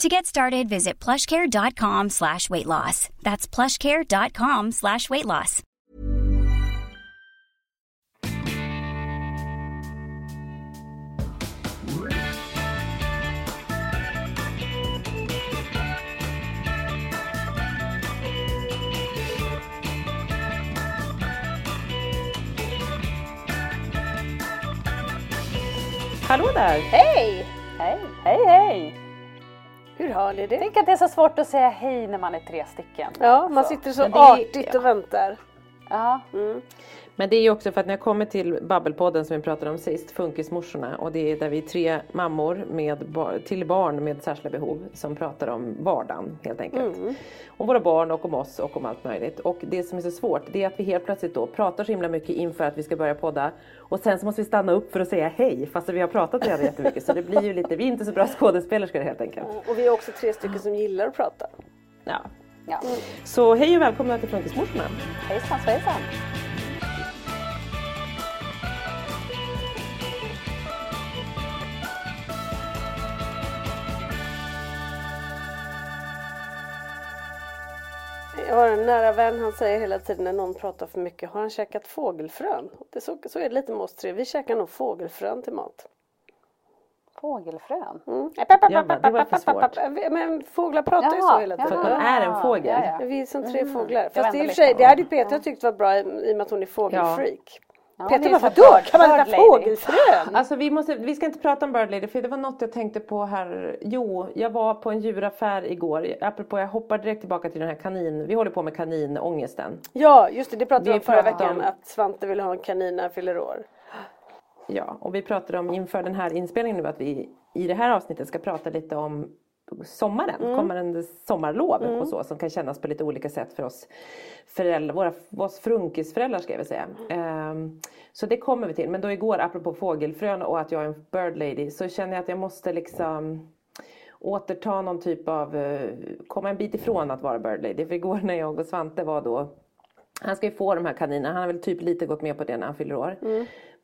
To get started, visit plushcare.com slash weight loss. That's plushcare.com slash weight loss. Hej, hej, hej! Har ni det? Tänk att det är så svårt att säga hej när man är tre stycken. Ja, man sitter så det är- artigt ja. och väntar. Ja. Men det är ju också för att när jag kommer till Babbelpodden som vi pratade om sist, Funkismorsorna, och det är där vi är tre mammor med, till barn med särskilda behov som pratar om vardagen helt enkelt. Om våra barn och om oss och om allt möjligt. Och det som är så svårt det är att vi helt plötsligt då pratar så himla mycket inför att vi ska börja podda och sen så måste vi stanna upp för att säga hej fast vi har pratat redan jättemycket så det blir ju lite, vi är inte så bra skådespelerskor helt enkelt. Och vi är också tre stycken som gillar att prata. Ja. ja. Så hej och välkomna till Funkismorsorna. Hejsan svejsan! Jag har en nära vän, han säger hela tiden när någon pratar för mycket, har han käkat fågelfrön? Det så, så är det lite med oss tre, vi käkar nog fågelfrön till mat. Fågelfrön. Mm. Jabba, det var för svårt. Men fåglar pratar ju så hela tiden. För att man är en fågel. Ja, ja. Vi är som tre fåglar. Jag Fast i och för sig, det hade ju Petra tyckt var bra i, i och med att hon är fågelfreak. Ja, är bara, vadå? Kan man äta fågelfrön? Alltså vi, måste, vi ska inte prata om Bird Lady för det var något jag tänkte på här. Jo, jag var på en djuraffär igår. Apropå, jag hoppar direkt tillbaka till den här kanin. Vi håller på med kaninångesten. Ja, just det, det pratade vi om förra veckan. om- Att Svante vill ha en kanin när han fyller år. Ja, och vi pratade om inför den här inspelningen nu att vi i det här avsnittet ska prata lite om sommaren, kommande sommarlov och så som kan kännas på lite olika sätt för oss föräldrar, våra, oss frunkisföräldrar ska jag väl säga. Ehm, så det kommer vi till. Men då igår apropå fågelfrön och att jag är en bird lady så känner jag att jag måste liksom återta någon typ av, eh, komma en bit ifrån att vara bird lady. För igår när jag och Svante var då han ska ju få de här kaninerna, han har väl typ lite gått med på det när han fyller år.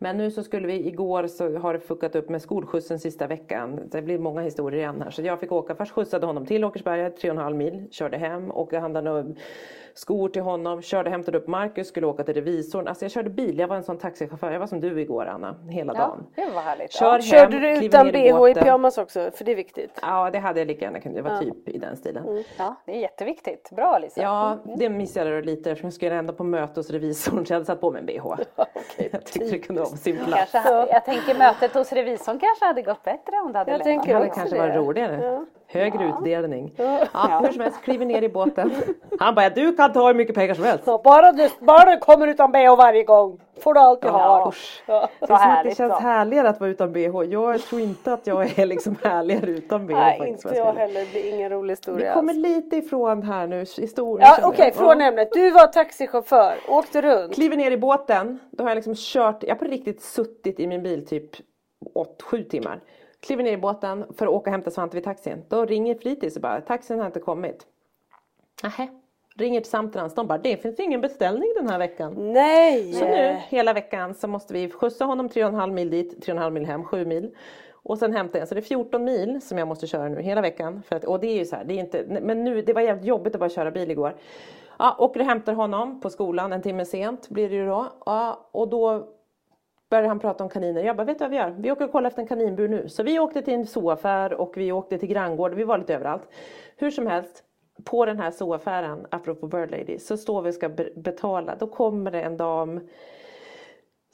Men nu så skulle vi, igår så har det fuckat upp med skolskjutsen sista veckan. Det blir många historier igen här. Så jag fick åka, först skjutsade honom till Åkersberga, tre och en halv mil, körde hem och handlade skor till honom, körde hämtade upp Marcus, skulle åka till revisorn. Alltså jag körde bil, jag var en sån taxichaufför, jag var som du igår Anna, hela Ja, dagen. det var härligt. Kör Ja. hem, Körde du utan bh i pyjamas också? För det är viktigt. Ja det hade jag lika gärna kunnat, det var typ i den stilen. ja, det är jätteviktigt. Bra Lisa. Ja, det missade jag lite eftersom jag skulle ändå på möte hos revisorn så jag hade satt på mig en bh. jag tyckte det kunde vara på sin plats. Kanske, jag tänker mötet hos revisorn kanske hade gått bättre om du hade Jag lämnat. tänker Det kanske det. varit roligare. Högre utdelning. Ja. hur som helst, kliver ner i båten. Han bara, du kan ta hur mycket pengar som helst. Så bara, du, bara du kommer utan bh varje gång får du allt du har. Ja. Det är att det härligt känns då. härligare att vara utan bh. Jag tror inte att jag är liksom härligare utan bh. Nej, faktiskt, inte jag säga. heller. Det blir ingen rolig Vi historia kommer alls. lite ifrån här nu i stor Ja, Okej, från ämnet. Du var taxichaufför, åkte runt. Kliver ner i båten, då har jag liksom kört, jag har på riktigt suttit i min bil typ 8-7 timmar. Kliver ner i båten för att åka och hämta Svante vid taxin. Då ringer fritids och bara, taxin har inte kommit. Nähä. Ringer till Samtrans, de bara det finns ingen beställning den här veckan. Nej! Så nu hela veckan så måste vi skjutsa honom 3,5 mil dit, 3,5 mil hem, 7 mil. Och sen hämta igen, så det är 14 mil som jag måste köra nu hela veckan. För att, och det är ju så här, det är inte, men nu, det var jävligt jobbigt att bara köra bil igår. Ja, åker och hämtar honom på skolan en timme sent blir det ju då. Ja, och då började han prata om kaniner. Jag bara, vet du vad vi gör? Vi åker och kollar efter en kaninbur nu. Så vi åkte till en zooaffär och vi åkte till granngård. Vi var lite överallt. Hur som helst, på den här zooaffären, apropå Bird Lady, så står vi och ska betala. Då kommer det en dam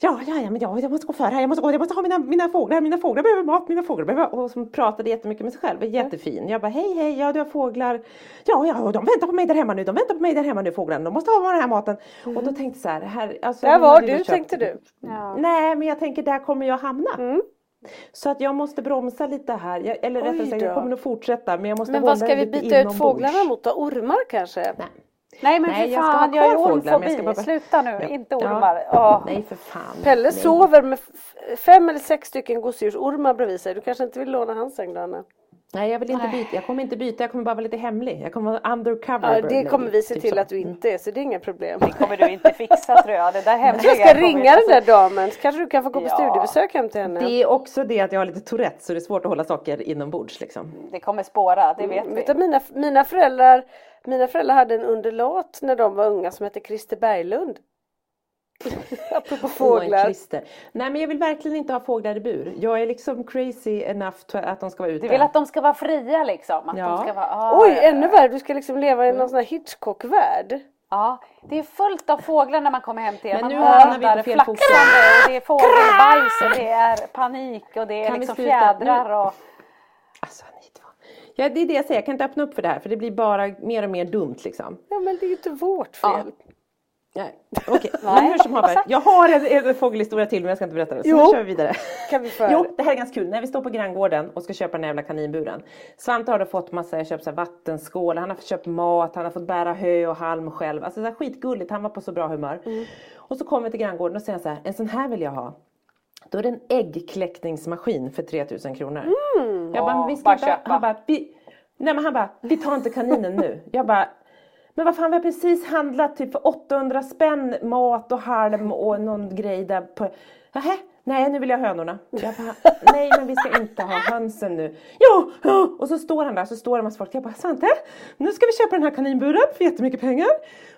Ja, ja, ja, men jag, jag måste gå före här, jag måste, gå, jag måste ha mina, mina fåglar, mina fåglar behöver mat, mina fåglar behöver... Och som pratade jättemycket med sig själv, var jättefin. Jag bara, hej, hej, ja du har fåglar. Ja, ja, och de väntar på mig där hemma nu, de väntar på mig där hemma nu fåglarna, de måste ha den här maten. Och då tänkte jag så här, här alltså, Där var du, köpt- tänkte du. Ja. Nej, men jag tänker där kommer jag hamna. Mm. Så att jag måste bromsa lite här, eller rättare sagt, jag kommer nog fortsätta men jag måste Men vad ska vi byta ut fåglarna mot då? Ormar kanske? Nej. Nej men Nej, för jag ska fan, ha jag jag ska ormfobi. bara- Sluta nu, Ja. inte Ja. ormar. Åh. Nej för fan. Pelle Nej. sover med fem eller sex stycken gosedjursormar bredvid sig. Du kanske inte vill låna hans säng då Anna? Nej jag vill inte Nej. byta, jag kommer inte byta, jag kommer bara vara lite hemlig. Jag kommer vara undercover. Ja, det kommer vi se typ till så. att du inte är så det är inga problem. Det kommer du inte fixa tror jag. Det där hemliga Jag ska ringa den där damen så kanske du kan få gå på Ja. studiebesök hem till henne. Det är också det att jag har lite Tourette så det är svårt att hålla saker inombords liksom. Det kommer spåra, det vet Mm, vi. mina, mina, föräldrar, mina föräldrar hade en underlat när de var unga som hette Christer Berglund. Apropå fåglar. klister. Nej men jag vill verkligen inte ha fåglar i bur. Jag är liksom crazy enough to, att de ska vara ute. Du vill att de ska vara fria liksom? Att Ja. de ska vara, ah, Oj, ännu värre. Du ska liksom leva i någon sån här Hitchcock-värld. Ja, det är fullt av fåglar när man kommer hem till er. Men Man nu hamnar vi på där fel och det är fågelbajs och det är panik och det är Kan liksom fjädrar och... Ja det är det jag säger, jag kan inte öppna upp för det här för det blir bara mer och mer dumt liksom. Ja, men det är ju inte vårt Ja. fel. Nej, okej. Men Nej, hur som haver. Jag har en, en fågelhistoria till men jag ska inte berätta den. Så Jo. nu kör vi vidare. Kan vi få Jo, det här är ganska kul. När vi står på granngården och ska köpa den här jävla kaninburen. Svante har då fått massa, jag köpt så här vattenskål, han har köpt mat, han har fått bära hö och halm själv. Alltså så här skitgulligt, han var på så bra humör. Mm. Och så kommer vi till granngården och säger så här, en sån här vill jag ha. Då är det en äggkläckningsmaskin för 3000 kronor. Mm. Jag bara, men vi ska bara köpa. han bara, vi, nej men han bara, vi tar inte kaninen nu. Jag bara, men vad fan vi har precis handlat typ för 800 spänn mat och halm och någon grej där på, Nähä, nej nu vill jag hönorna. Jag bara, nej men vi ska inte ha hönsen nu. Jo, ja. och så står han där så står det en massa folk. Jag bara, Svante, nu ska vi köpa den här kaninburen för jättemycket pengar.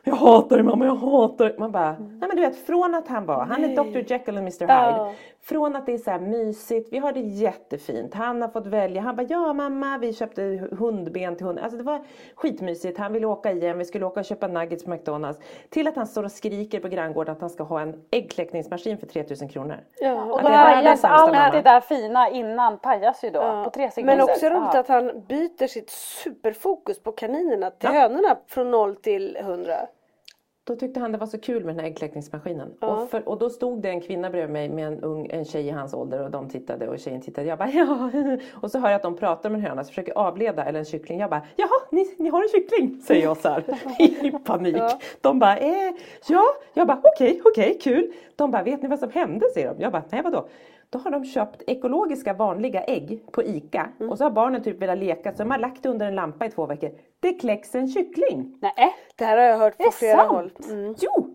Jag hatar det mamma, jag hatar det. Man bara, nej men du vet från att han var, han är Dr Jekyll och Mr Hyde. Ja. Från att det är så här mysigt, vi har det jättefint. Han har fått välja, han bara ja mamma vi köpte hundben till hunden. Alltså det var skitmysigt, han ville åka igen, vi skulle åka och köpa nuggets på McDonalds. Till att han står och skriker på granngården att han ska ha en äggkläckningsmaskin för 3000 kronor. Ja. Och det pajas allt mamma. det där fina innan pajas ju då Ja. på tre sekunder. Men också roligt Ja. att han byter sitt superfokus på kaninerna till Ja. hönorna från 0 till 100. Då tyckte han det var så kul med den här äggkläckningsmaskinen. Ja. Och, för, och då stod det en kvinna bredvid mig med en, ung, en tjej i hans ålder och de tittade och tjejen tittade. Jag bara ja. Och så hör jag att de pratar med en höna så försöker avleda eller en kyckling. Jag bara jaha ni, ni har en kyckling säger jag så här i panik. Ja. De bara eh, ja. Jag bara okej okej kul. De bara vet ni vad som hände säger de. Jag bara nej vadå. Då har de köpt ekologiska vanliga ägg på ICA Mm. och så har barnen typ velat leka så de har lagt det under en lampa i två veckor. Det kläcks en kyckling. Nej. Det här har jag hört på flera sant? håll. Mm. Jo!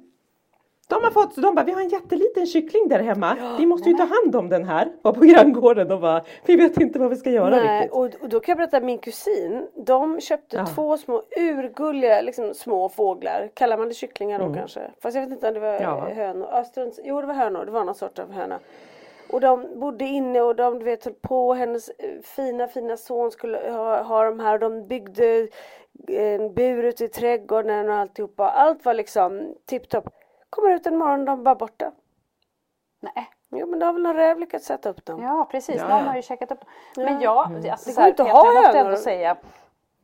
De har fått, så de bara, vi har en jätteliten kyckling där hemma. vi måste ju ta hand om den här. Var på granngården och bara, vi vet inte vad vi ska göra Nej, riktigt. och, och då kan jag berätta min kusin. De köpte Ja. två små urgulliga liksom, små fåglar. Kallar man det kycklingar då kanske? Fast jag vet inte om det var Mm. Ja. hönor. Ja, strunt- jo det var hönor. Det var någon sort av höna. Och de bodde inne och de du vet höll på. Hennes eh, fina fina son skulle ha, ha de här. De byggde en bur ute i trädgården och alltihopa. Allt var liksom tipptopp. Kommer ut en morgon och de bara borta. Nej. Jo men då har väl någon räv lyckats sätta upp dem. Ja precis, Ja, någon ja. har ju checkat upp. Men jag, alltså, Det så går här, inte att ha jag måste ändå säga.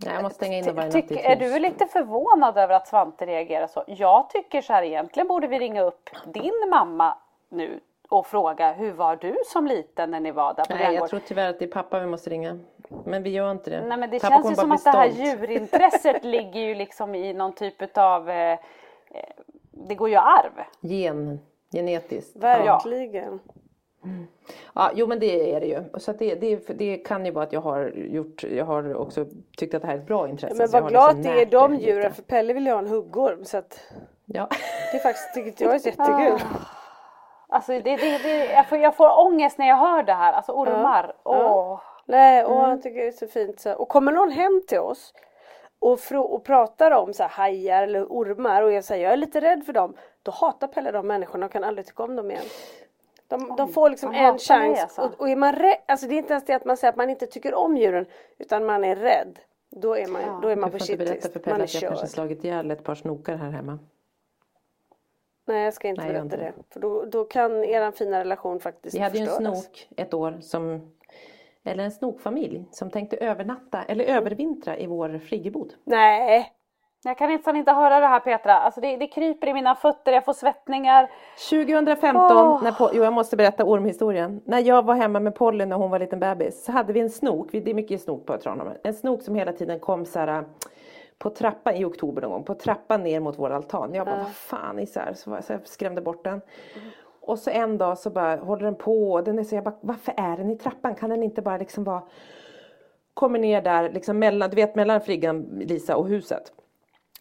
Nej, jag måste stänga in dem varje natt är du lite förvånad över att Svante reagerar så? Jag tycker så här egentligen borde vi ringa upp din mamma nu och fråga hur var du som liten när ni var där på Nej, jag tror tyvärr att det är pappa vi måste ringa. Men vi gör inte det. Nej men det Pappa känns ju som att det här djurintresset ligger ju liksom i någon typ utav eh, eh, Det går ju arv. Gen, genetiskt. Verkligen. Ja, jo men det är det ju. Så att det, det, det kan ju vara att jag har gjort, jag har också tyckt att det här är ett bra intresse. Men vad har glad liksom det är de djuren för Pelle vill ju ha en huggorm så att Ja. det är faktiskt tycker jag är jättekul. Alltså det, det, det, jag, får, jag får ångest när jag hör det här. Alltså ormar. Åh. Nej, och jag tycker det är så fint. Så. Och kommer någon hem till oss och, och pratar om så här, hajar eller ormar och jag säger jag är lite rädd för dem. Då hatar Pelle de människorna och kan aldrig tycka om dem igen. De, de får liksom en chans. alltså. Och, och är man rädd, alltså det är inte ens det att man säger att man inte tycker om djuren utan man är rädd. Då är man, då är man Du på får inte berätta shitlist. för Man Pelle att jag kanske slagit ihjäl ett par snokar här hemma. Nej jag ska inte Nej, berätta inte det. För då, då kan eran fina relation faktiskt Vi hade ju en förstöras. snok ett år som eller en snokfamilj som tänkte övernatta eller övervintra i vår friggebod. Nej. Jag kan nästan inte höra det här Petra. Alltså det, det kryper i mina fötter, jag får svettningar. 2015, Åh. när jo jag måste berätta ormhistorien. När jag var hemma med Polly när hon var liten bebis så hade vi en snok, vi- det är mycket snok på Tranholmen. En snok som hela tiden kom så här på trappan i oktober någon gång, på trappan ner mot vår altan. Jag bara, vad fan isär, så, var- så jag skrämde bort den. Och så en dag så bara håller den på den är så, jag bara, varför är den i trappan? Kan den inte bara liksom vara Kommer ner där liksom mellan, du vet mellan friggan Lisa och huset.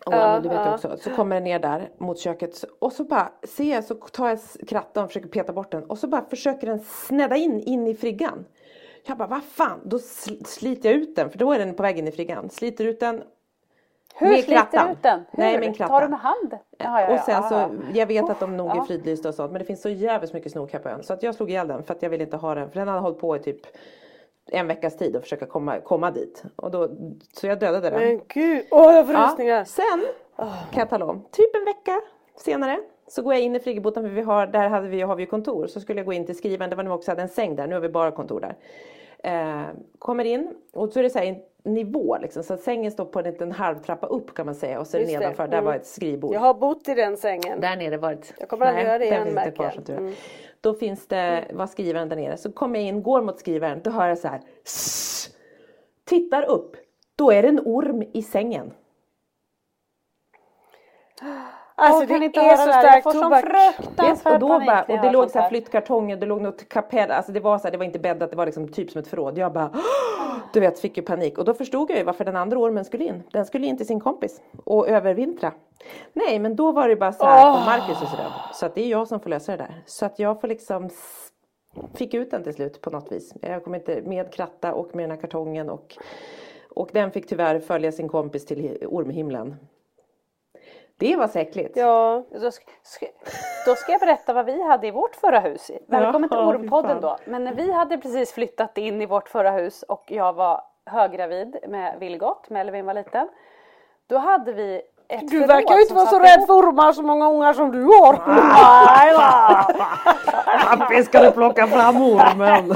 Och Ja, du vet ja. också. Så kommer den ner där mot köket och så bara ser jag så tar jag krattan och försöker peta bort den och så bara försöker den snedda in in i friggan. Jag bara vad fan, då sl- sliter jag ut den för då är den på väg in i friggan. Sliter ut den. Hur med sliter du ut den? Hur? Nej med en kratta. Tar du med hand? Jaha, ja, och sen ja, så, ja. jag vet att de nog är ja. fridlysta och sånt men det finns så jävligt mycket snok här på ön. Så att jag slog ihjäl den för att jag ville inte ha den. För den hade hållit på i typ en veckas tid och försöka komma, komma dit. Och då, så jag dödade den. Men gud, åh jag får rysningar. Ja, sen kan jag tala om, typ en vecka senare så går jag in i friggeboden för vi har, där hade vi, har vi ju kontor. Så skulle jag gå in till skrivaren, det var nu också hade en säng där, nu har vi bara kontor där. Eh, kommer in och så är det så här en nivå liksom, så sängen står på en liten halvtrappa upp kan man säga och så Just det, nedanför, där mm. var ett skrivbord. Jag har bott i den sängen. Där nere var ett... Jag kommer aldrig göra det igen, märker jag. Mm. Då finns det, var skrivaren där nere. Så kommer jag in, går mot skrivaren, då hör jag så här. "Sss." Tittar upp, då är det en orm i sängen. Alltså det är så stark tobak. Fruktansvärd och då bara, och det låg så här flyttkartonger, det låg något kapell, alltså det var så här, det var inte bäddat, det var liksom typ som ett förråd. Jag bara, du vet, fick ju panik. Och då förstod jag ju varför den andra ormen skulle in. Den skulle in till sin kompis och övervintra. Nej, men då var det bara så här, och Marcus är så rädd. Så att det är jag som får lösa det där. Så att jag får liksom fick ut den till slut på något vis. Jag kom inte med kratta och med den här kartongen och, och den fick tyvärr följa sin kompis till hi- ormhimlen. Det var äckligt. Ja, Då ska, ska, då ska jag berätta vad vi hade i vårt förra hus. Välkommen till Ja, Ormpodden då. Men när vi hade precis flyttat in i vårt förra hus och jag var höggravid med Vilgot, Melvin var liten. Då hade vi ett du verkar ju inte vara så rädd för ormar så många ungar som du har. Nej då! Pappi ska du plocka fram ormen?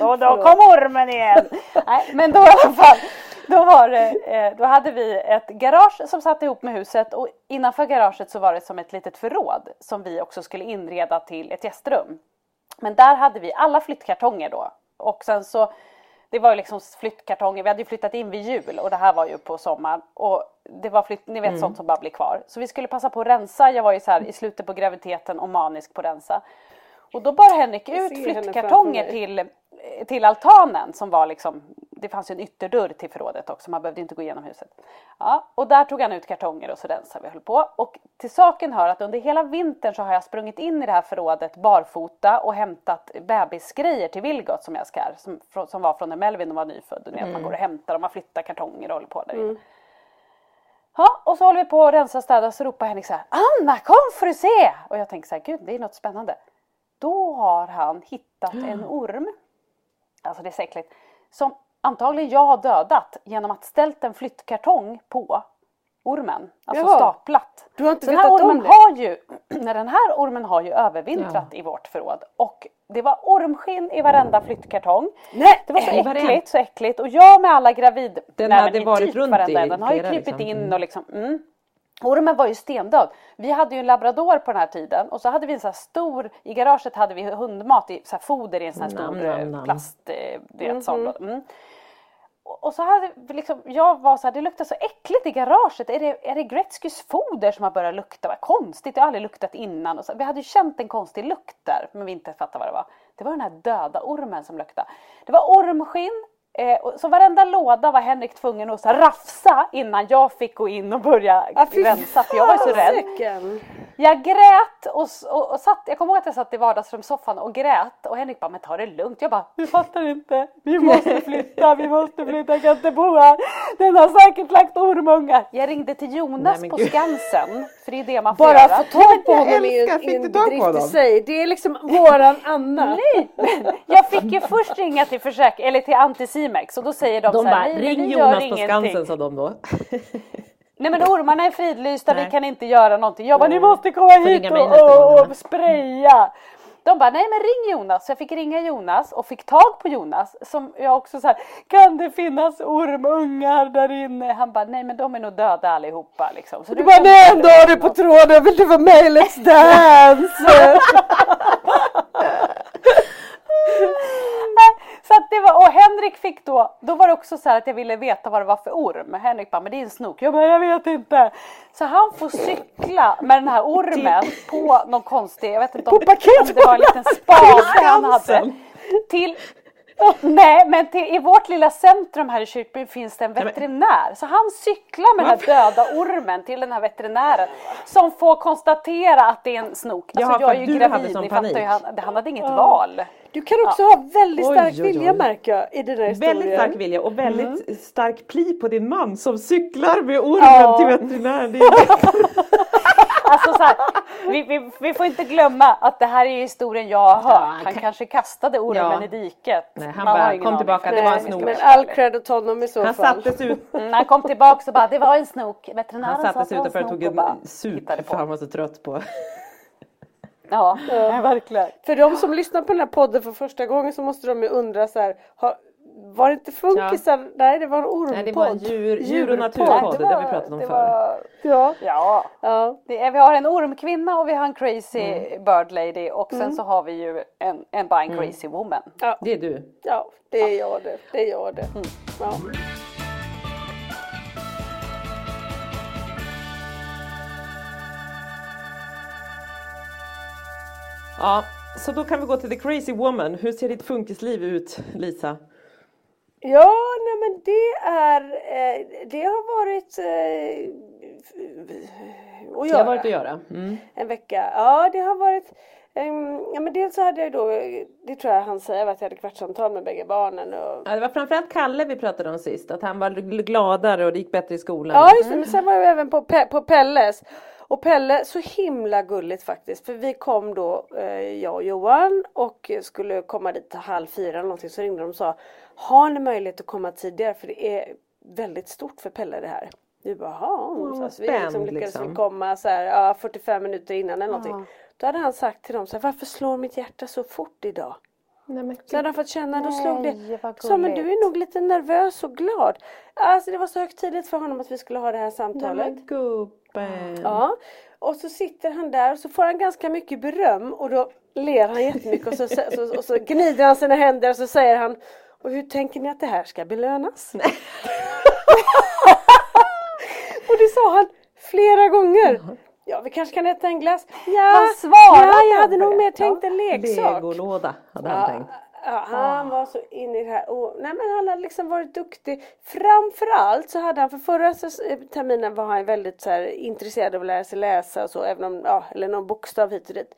Och då kom ormen igen. Nej, men då i alla fall. Då, var det, eh, då hade vi ett garage som satt ihop med huset och innanför garaget så var det som ett litet förråd som vi också skulle inreda till ett gästrum. Men där hade vi alla flyttkartonger då. Och sen så, det var ju liksom flyttkartonger, vi hade ju flyttat in vid jul och det här var ju på sommaren. Och det var flytt, ni vet sånt som bara blir kvar. Så vi skulle passa på att rensa, jag var ju så här i slutet på graviditeten och manisk på att rensa. Och då bar Henrik ut flyttkartonger till, till altanen som var liksom, det fanns ju en ytterdörr till förrådet också, man behövde inte gå igenom huset. Ja, och där tog han ut kartonger och så rensade vi och höll på. Och till saken hör att under hela vintern så har jag sprungit in i det här förrådet barfota och hämtat bebisgrejer till Vilgot som jag ska, som, som var från när Melvin var nyfödd. Du vet, Man går och hämtar och man flyttar kartonger och håller på där inne. Ja, och så håller vi på att rensa och städa så ropar Henrik så här Anna kom för att se! Och jag tänker så här, gud det är något spännande. Då har han hittat en orm, alltså det är så äckligt, som antagligen jag har dödat genom att ställt en flyttkartong på ormen. Alltså Jaha. staplat. Du har inte Så den här ormen har ju, när den här ormen har ju övervintrat i vårt förråd och det var ormskinn i varenda flyttkartong. Nej, Det var så i varenda. äckligt, så äckligt. Och jag med alla gravid... Den Nej, hade varit typ runt varenda, i Den har ju krypit liksom. in och liksom... Mm. Ormen var ju stendöd. Vi hade ju en labrador på den här tiden och så hade vi en så här stor, i garaget hade vi hundmat i så här foder i en sån här Nam, stor nam, eh, nam. plast, eh, vet, sån då. Mm och så hade liksom, jag var så här, det luktar så äckligt i garaget. Är det, är det Gretzkys foder som har börjat lukta? Vad konstigt, jag har aldrig luktat innan. Och så, vi hade ju känt en konstig lukt där, men vi inte fattade vad det var. Det var den här döda ormen som luktade. Det var ormskinn, eh, och så varenda låda var Henrik tvungen att så här rafsa innan jag fick gå in och börja Ja, fy rensa, för jag var ju så rädd. Jag grät och, och, och satt, jag kommer ihåg att jag satt i vardagsrumssoffan och grät och Henrik bara, men ta det lugnt. Jag bara, du fattar inte, vi måste flytta, vi måste flytta, jag kan inte bo här. Den har säkert lagt ormungar. Jag ringde till Jonas Nej, på gud. Skansen, för det är det man får Bara göra. få tag på honom är älskar, en, bedrift i sig. Det är liksom våran Anna. Nej, jag fick ju först ringa till försäk eller till Anticimex och då säger de, De så här, bara, nej, ring Jonas på ingenting." Skansen sa de då. Nej men ormarna är fridlysta, vi Nej. kan inte göra någonting. Jag bara, ni måste komma hit och, och, och spraya. De bara, nej men ring Jonas. Så jag fick ringa Jonas och fick tag på Jonas. Som jag också så här, kan det finnas ormungar där inne? Han bara, nej men de är nog döda allihopa liksom. Så Du bara, nej ändå har du på tråden, vill du vara med i Let's Dance? Så att det var, och Henrik fick då, då var det också så att jag ville veta vad det var för orm. Henrik bara, men det är en snok. Jag bara, jag vet inte. Så han får cykla med den här ormen på någon konstig, jag vet inte om, om det var en liten spade han hade. Till, nej men till, i vårt lilla centrum här i Kyrkbyn finns det en veterinär. Så han cyklar med den här döda ormen till den här veterinären. Som får konstatera att det är en snok. Alltså Jaha, jag är ju du hade gravid, ni fattar ju, han, han hade inget val. Du kan också ha väldigt Oj, stark oj, oj. vilja märker jag i den här historien. Väldigt stark vilja och väldigt stark pli på din man som cyklar med ormen Ja. till veterinären. Alltså så här, vi, vi, vi får inte glömma att det här är historien jag har hört. Han kanske kastade ormen Ja. i diket. Nej, han Man bara, kom tillbaka, det var en snok. Men all cred åt honom i så Han fall. sattes ut, Mm, han kom tillbaka och bara, det var en snok. Veterinären Han sa att sattes en utanför och tog en sup för han var så trött på. Ja, ja, verkligen. För de som lyssnar på den här podden för första gången så måste de ju undra så här, har, var det inte funkisar? Nej det var en ormpodd. Nej, det var en djur, djur och naturpodd, det har vi pratat om det förr. var, Ja. Ja, ja. det är, vi har en ormkvinna och vi har en crazy Mm. bird lady och sen så har vi ju en, en bara en crazy woman. Det är du. ja, det är jag det. Det är jag det. Mm. Ja. Ja, så då kan vi gå till the crazy woman. Hur ser ditt funkisliv ut, Lisa? Ja, nej men det är, eh, det har varit eh, att Det göra. har varit att göra. Mm. En vecka. Ja, det har varit ehm, Ja men dels så hade jag då, det tror jag han säger, att jag hade kvartssamtal med bägge barnen och Ja, det var framförallt Kalle vi pratade om sist, att han var gl- gladare och det gick bättre i skolan. Ja just det, men sen var jag även på, Pe- på Pelles. Och Pelle, så himla gulligt faktiskt. För vi kom då, eh, jag och Johan och skulle komma dit halv fyra eller någonting. Så ringde de och sa, har ni möjlighet att komma tidigare? För det är väldigt stort för Pelle det här. Vi bara, ja. så alltså, vi liksom lyckades liksom. komma så här, ja, 45 minuter innan eller någonting. Då hade han sagt till dem så här, varför slår mitt hjärta så fort idag? Nej, men, Så hade han fått känna, då slog Nej, det. Så, men du är nog lite nervös och glad. Alltså det var så högtidligt för honom att vi skulle ha det här Nej, samtalet. men gubben. Ja, och så sitter han där och så får han ganska mycket beröm och då ler han jättemycket och så, så, så, och så gnider han sina händer och så säger han Och hur tänker ni att det här ska belönas? och det sa han flera gånger. Ja, vi kanske kan äta en glass. Ja, Vad svarade ja jag han hade nog mer tänkt en leksak. Legolåda hade Ja, han tänkt. ja, han var så inne i det här. Och, nej, men han hade liksom varit duktig. Framförallt så hade han, för förra s- terminen var han väldigt så här, intresserad av att lära sig läsa och så, även om, ja, eller någon bokstav hit och dit.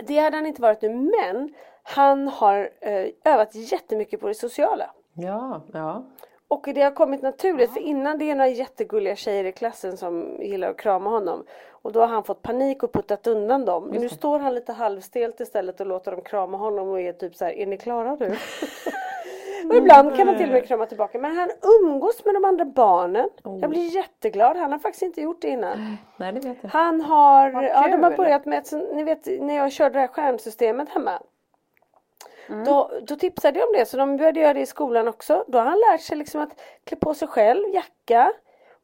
Det hade han inte varit nu, men han har eh, övat jättemycket på det sociala. Ja, ja. Och det har kommit naturligt för innan det är några jättegulliga tjejer i klassen som gillar att krama honom. Och då har han fått panik och puttat undan dem. Nu står han lite halvstelt istället och låter dem krama honom och är typ så här, är ni klara nu? och ibland kan han till och med krama tillbaka. Men han umgås med de andra barnen. Jag blir jätteglad. Han har faktiskt inte gjort det innan. Nej, det vet jag. Han har, ja de har börjat med, ett, ni vet när jag körde det här stjärnsystemet hemma. Mm. Då, då tipsade jag om det så de började göra det i skolan också. Då har han lärt sig liksom att klä på sig själv, jacka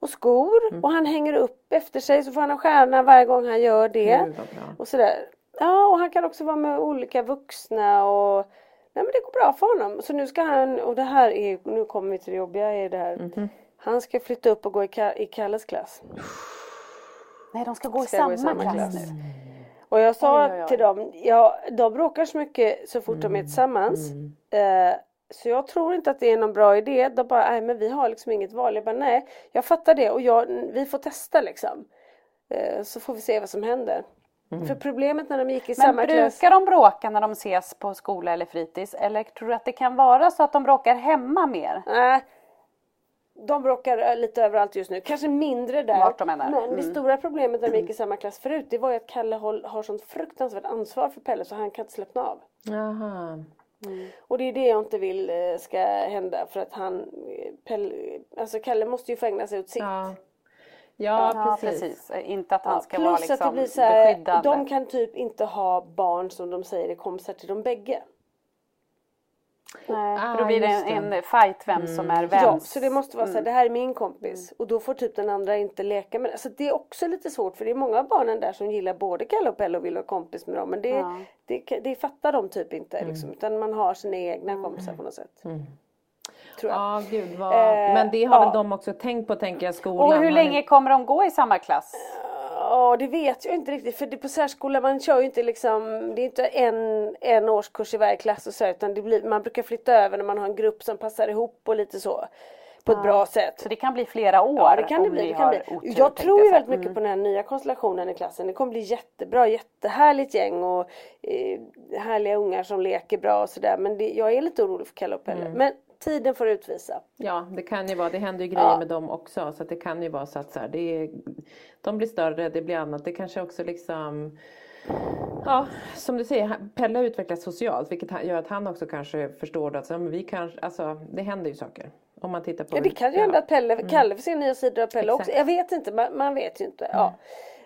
och skor Mm. och han hänger upp efter sig så får han en stjärna varje gång han gör det. Bra. Och sådär. Ja och han kan också vara med olika vuxna och Nej men det går bra för honom. Så nu ska han, och det här är, nu kommer vi till det jobbiga är det här. Mhm. Han ska flytta upp och gå i, Ka- i Kalles klass. Nej, de ska gå i Ska samma, gå i samma klass, klass. nu. Och jag sa Oj, oj, oj. till dem, ja de bråkar så mycket så fort de är tillsammans. Eh, så jag tror inte att det är någon bra idé. De bara, nej men vi har liksom inget val. Jag bara, nej jag fattar det och jag, vi får testa liksom. Eh, så får vi se vad som händer. För problemet när de gick i Men samma klass. brukar de bråka när de ses på skola eller fritids? Eller tror du att det kan vara så att de bråkar hemma mer? Nej. De bråkar eh, lite överallt just nu. Kanske mindre där. Vart de. Men Mm. det stora problemet när de gick i samma klass förut det var ju att Kalle har sånt fruktansvärt ansvar för Pelle så han kan inte slappna av. Jaha. Och det är det jag inte vill eh, ska hända för att han, eh, Pelle, alltså Kalle måste ju få ägna sig åt sitt. Ja. Ja, Ja, precis. precis. Inte att han Ja, ska plus vara att det liksom blir så här, beskyddande. de kan typ inte ha barn som de säger är kompisar till de bägge. Nej, Ah, för då blir det en, det. en fight vem som är vems. Ja, så det måste vara så Mm. här, det här är min kompis och då får typ den andra inte leka med det. Så det är också lite svårt för det är många av barnen där som gillar både Kalle och Pelle och vill vara kompis med dem men det, Ja. det, det fattar de typ inte Mm. liksom, utan man har sina egna kompisar på något sätt. Tror jag. Ja, gud vad... Eh, Men det har ja. väl de också tänkt på tänker jag, skolan. Och hur länge kommer de gå i samma klass? Ja det vet jag inte riktigt för det på särskola man kör ju inte liksom Det är inte en, en årskurs i varje klass och så utan det blir, man brukar flytta över när man har en grupp som passar ihop och lite så. På ett bra sätt. Så det kan bli flera år Ja det kan det bli. Det kan bli. otur, jag tror ju väldigt mycket på den här nya konstellationen i klassen. Det kommer bli jättebra, jättehärligt gäng och eh, härliga ungar som leker bra och sådär. Men det, jag är lite orolig för Kalle och Pelle. Men tiden får utvisa. Ja, det kan ju vara, det händer ju grejer Ja. med dem också. Så att det kan ju vara så att så här, det är, de blir större, det blir annat. Det kanske också liksom Ja, som du säger, Pelle utvecklas socialt vilket gör att han också kanske förstår att så, men vi kanske, alltså, det händer ju saker. Om man tittar på Ja det kan ju hända att Pelle, Kalle får se nya sidor av Pelle Exakt. också. Jag vet inte, man, man vet ju inte. Ja.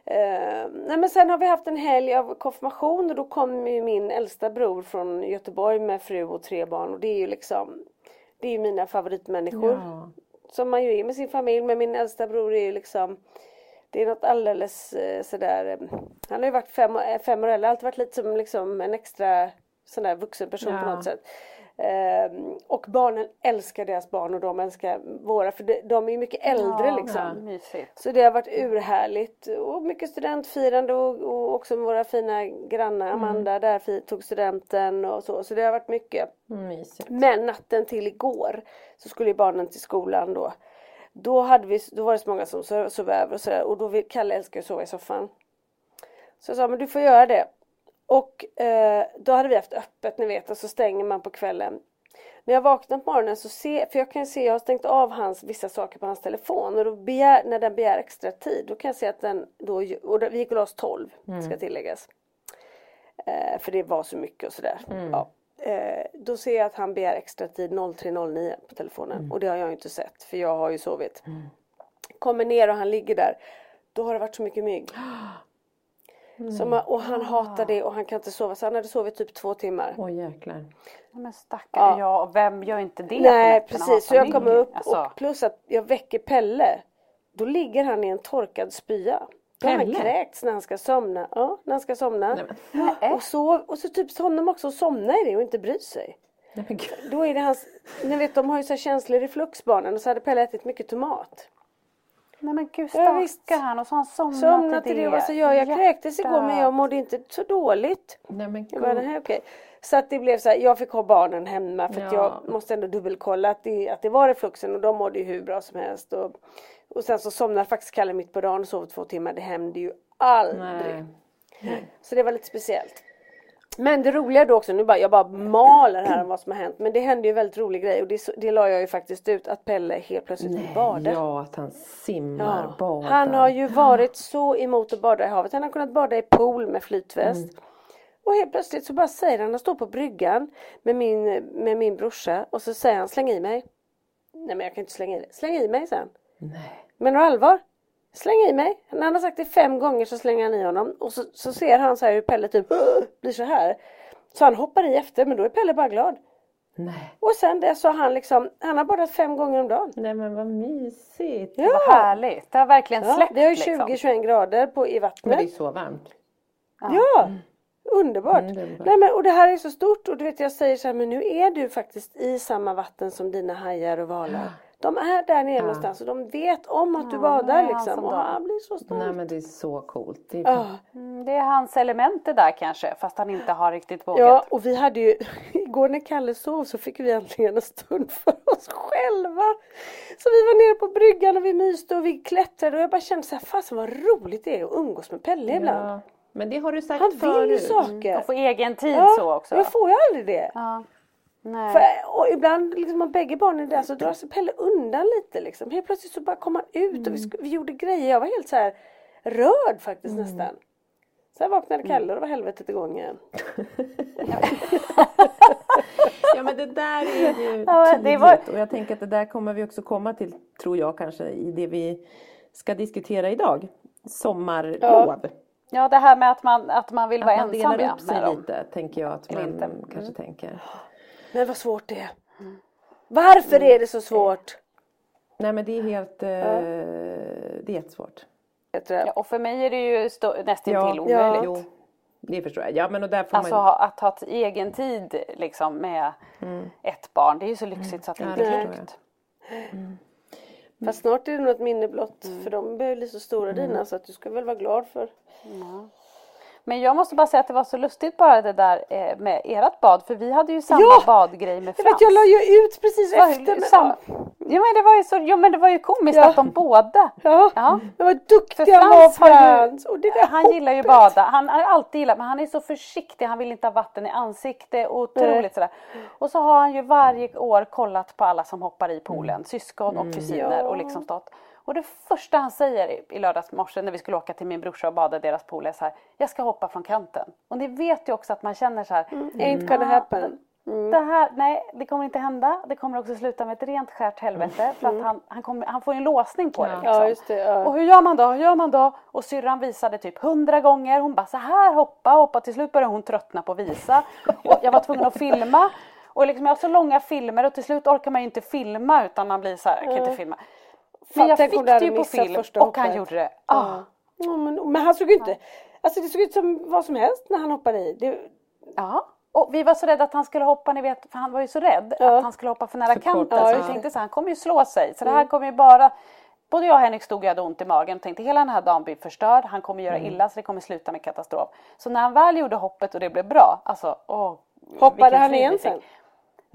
Eh, nej men sen har vi haft en helg av konfirmation och då kom ju min äldsta bror från Göteborg med fru och tre barn och det är ju liksom Det är ju mina favoritmänniskor. Ja. Som man ju är med sin familj men min äldsta bror är ju liksom Det är något alldeles eh, sådär eh, Han har ju varit fem, eh, fem år äldre, alltid varit lite som liksom en extra sån där vuxen person på Ja. något sätt. Ehm, och barnen älskar deras barn och de älskar våra för de, de är mycket äldre Ja, liksom. ja. Så det har varit urhärligt och mycket studentfirande och, och också våra fina grannar. Amanda där fi- tog studenten och så. Så det har varit mycket. Mysigt. Men natten till igår så skulle ju barnen till skolan då. Då, hade vi, då var det så många som sov över och sådär och då vill Kalle älskar att sova i soffan. Så jag sa men du får göra det. Och eh, då hade vi haft öppet ni vet och så stänger man på kvällen. När jag vaknar på morgonen så ser, för jag kan se, jag har stängt av hans, vissa saker på hans telefon och då begär, när den begär extra tid då kan jag se att den då, och vi gick och la oss 12 ska tilläggas. Eh, för det var så mycket och sådär. Ja. Eh, då ser jag att han begär extra tid 03.09 på telefonen och det har jag inte sett för jag har ju sovit. Kommer ner och han ligger där. Då har det varit så mycket mygg. Så man, och han hatar det och han kan inte sova så han hade sovit typ två timmar. Åh jäklar. Ja, Men stackare Ja. ja. och vem gör inte det Nej precis, så jag kommer upp Alltså, och plus att jag väcker Pelle. Då ligger han i en torkad spya. Då har han kräkts när han ska somna. Ja, när han ska somna. Nej. Och, så, och så typ honom också att somna i det och inte bry sig. nej. Då är det hans, ni vet de har ju så här känslig reflux barnen och så hade Pelle ätit mycket tomat. Nej men gud Ja, visst. stackare han och så har han somnat, Somnat till det och vad så gör jag? kräktes igår men jag mådde inte så dåligt. Nej men Jag bara, gud. nej, okej. Så att det blev så här, jag fick ha barnen hemma för att Ja. jag måste ändå dubbelkolla att det, att det var refluxen och de mådde ju hur bra som helst. Och, och sen så somnade faktiskt Kalle mitt på dagen och sov två timmar. Det hände ju aldrig. Nej. Så det var lite speciellt. Men det roliga då också, nu bara, jag bara maler här om vad som har hänt. Men det hände ju väldigt rolig grej och det, det la jag ju faktiskt ut att Pelle helt plötsligt vill bada. Ja, att han simmar, Ja. badar. Han har ju varit så emot att bada i havet. Han har kunnat bada i pool med flytväst. Mm. Och helt plötsligt så bara säger han, han står på bryggan med min, med min brorsa och så säger han släng i mig. Nej men jag kan inte slänga i dig. Släng i mig sen. Nej. Menar du allvar? Släng i mig. När han har sagt det fem gånger så slänger han i honom. Och så, så ser han så här hur Pelle typ blir så här. Så han hoppar i efter men då är Pelle bara glad. Nej. Och sen det så har han liksom, han har badat fem gånger om dagen. Nej men vad mysigt. Ja, Vad härligt. Det har verkligen ja släppt det är ju liksom. 20-21 grader på, i Men vattnet. det är så varmt. Ja! Underbart. Mm. Nej, men, och det här är så stort och du vet jag säger så här men nu är du faktiskt i samma vatten som dina hajar och valar. De är där nere någonstans och de vet om att du nu badar är han liksom som och han blir så stolt. Nej men det är så coolt. Det är Ja. Mm, Det är hans element det där kanske, fast han inte har riktigt vågat. Ja, och vi hade ju, igår när Kalle sov så fick vi äntligen en stund för oss själva. Så vi var nere på bryggan och vi myste och vi klättrade och jag bara kände så här, fasen vad roligt det är att umgås med Pelle ibland. Ja. Men det har du sagt Han vill ju förut. saker. Och få egen tid Ja, så också. Jag får ju aldrig det. Ja. Nej. För, och ibland liksom, om bägge barnen är där så drar sig Pelle undan lite liksom. Helt plötsligt så bara kom han ut och vi, sk- vi gjorde grejer. Jag var helt så här rörd faktiskt nästan. Sen vaknade Kalle och då var helvetet igång igen. Ja men det där är ju Ja, tydligt var- och jag tänker att det där kommer vi också komma till, tror jag kanske, i det vi ska diskutera idag. Sommarlov. Ja, det här med att man, att man vill Att vara man ensam delar ja, upp sig lite, tänker jag att man inte. Mm. kanske tänker. Men vad svårt det är. Varför är det så svårt? Nej men det är helt, eh, det är jättesvårt. Ja, och för mig är det ju nästan Ja, till ja. omöjligt. Jo, det förstår jag. Ja men och där får Alltså man ha- att ha ett egen tid liksom med ett barn, det är ju så lyxigt så att det Ja, inte är klokt. Fast snart är det nog ett minne blott. För de börjar bli så stora dina så att du ska väl vara glad för. Men jag måste bara säga att det var så lustigt bara det där eh, med ert bad, för vi hade ju samma Ja! badgrej med Jag Frans. jag la ju ut precis Det var efter. samma- Ja men det var ju så, jo men det var ju komiskt Ja. att de båda ja, Ja. men vad För duktig han var Frans ju, det han gillar ju hoppet. bada, han har alltid gillat men han är så försiktig, han vill inte ha vatten i ansikte, otroligt Nej. sådär. Och så har han ju varje år kollat på alla som hoppar i poolen, syskon och kusiner Ja. och liksom stått. Och det första han säger i- lördags morse när vi skulle åka till min brorsa och bada i deras pool är så här, jag ska hoppa från kanten. Och ni vet ju också att man känner så här, Ain't gonna happen. det här, nej det kommer inte hända. Det kommer också sluta med ett rent skärt helvete för att han, han, kommer, han får en låsning på det. Liksom. Ja det. Ja. Och hur gör man då? Hur gör man då? Och syrran visade typ hundra gånger. Hon bara så här hoppa, hoppa. Till slut började hon tröttna på att visa. Och jag var tvungen att filma. Och liksom jag har så långa filmer och till slut orkar man ju inte filma utan man blir så här, jag kan inte filma. Men jag fick det ju på film första och han gjorde det. Ah. Ja, men, men han såg ju inte, alltså det såg ut som vad som helst när han hoppade i. Det, Ja. Och vi var så rädda att han skulle hoppa, ni vet, för han var ju så rädd Ja. att han skulle hoppa för nära kanten. ja, så vi tänkte så här, han kommer ju slå sig. Så det här kommer ju bara Både jag och Henrik stod och hade ont i magen och tänkte hela den här dagen blir förstörd, han kommer göra illa så det kommer sluta med katastrof. Så när han väl gjorde hoppet och det blev bra, alltså åh. hoppade han igen sen?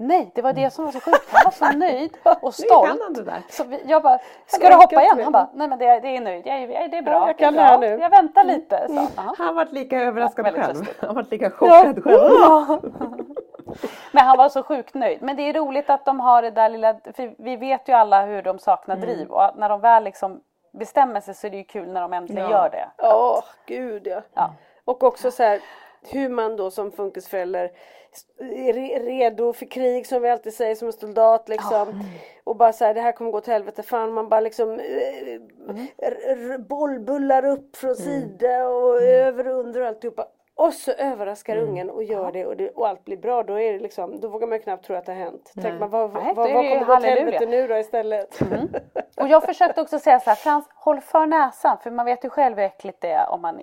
Nej, det var det som var så sjukt. Han var så nöjd och stolt. Så vi, jag bara, ska du hoppa igen? Han bara, nej men det, det är nöjd, jag, är- det är bra. Ja, jag är kan det bra. nu. Jag väntar lite. Så, ja. Han varit lika överraskad väldigt själv. lustigt. Han varit lika chockad själv. Men han var så sjukt nöjd. Men det är roligt att de har det där lilla, för vi vet ju alla hur de saknar Mm. driv och när de väl liksom bestämmer sig så är det ju kul när de äntligen Ja. gör det. Ja, gud ja. Ja. Och också så här hur man då som funkisförälder är re- redo för krig som vi alltid säger som en soldat liksom. Och bara så här, det här kommer gå till helvete. Fan man bara liksom eh, r- bollbullar upp från sida och över och under och alltihopa. Och så överraskar ungen och gör det och, det och allt blir bra. Då, är det liksom, då vågar man ju knappt tro att det har hänt. Tänk man, vad, Nej, vad, vad kommer gå till helvete nu då istället? Och jag försökte också säga så här, Frans håll för näsan för man vet ju själv hur äckligt det är om man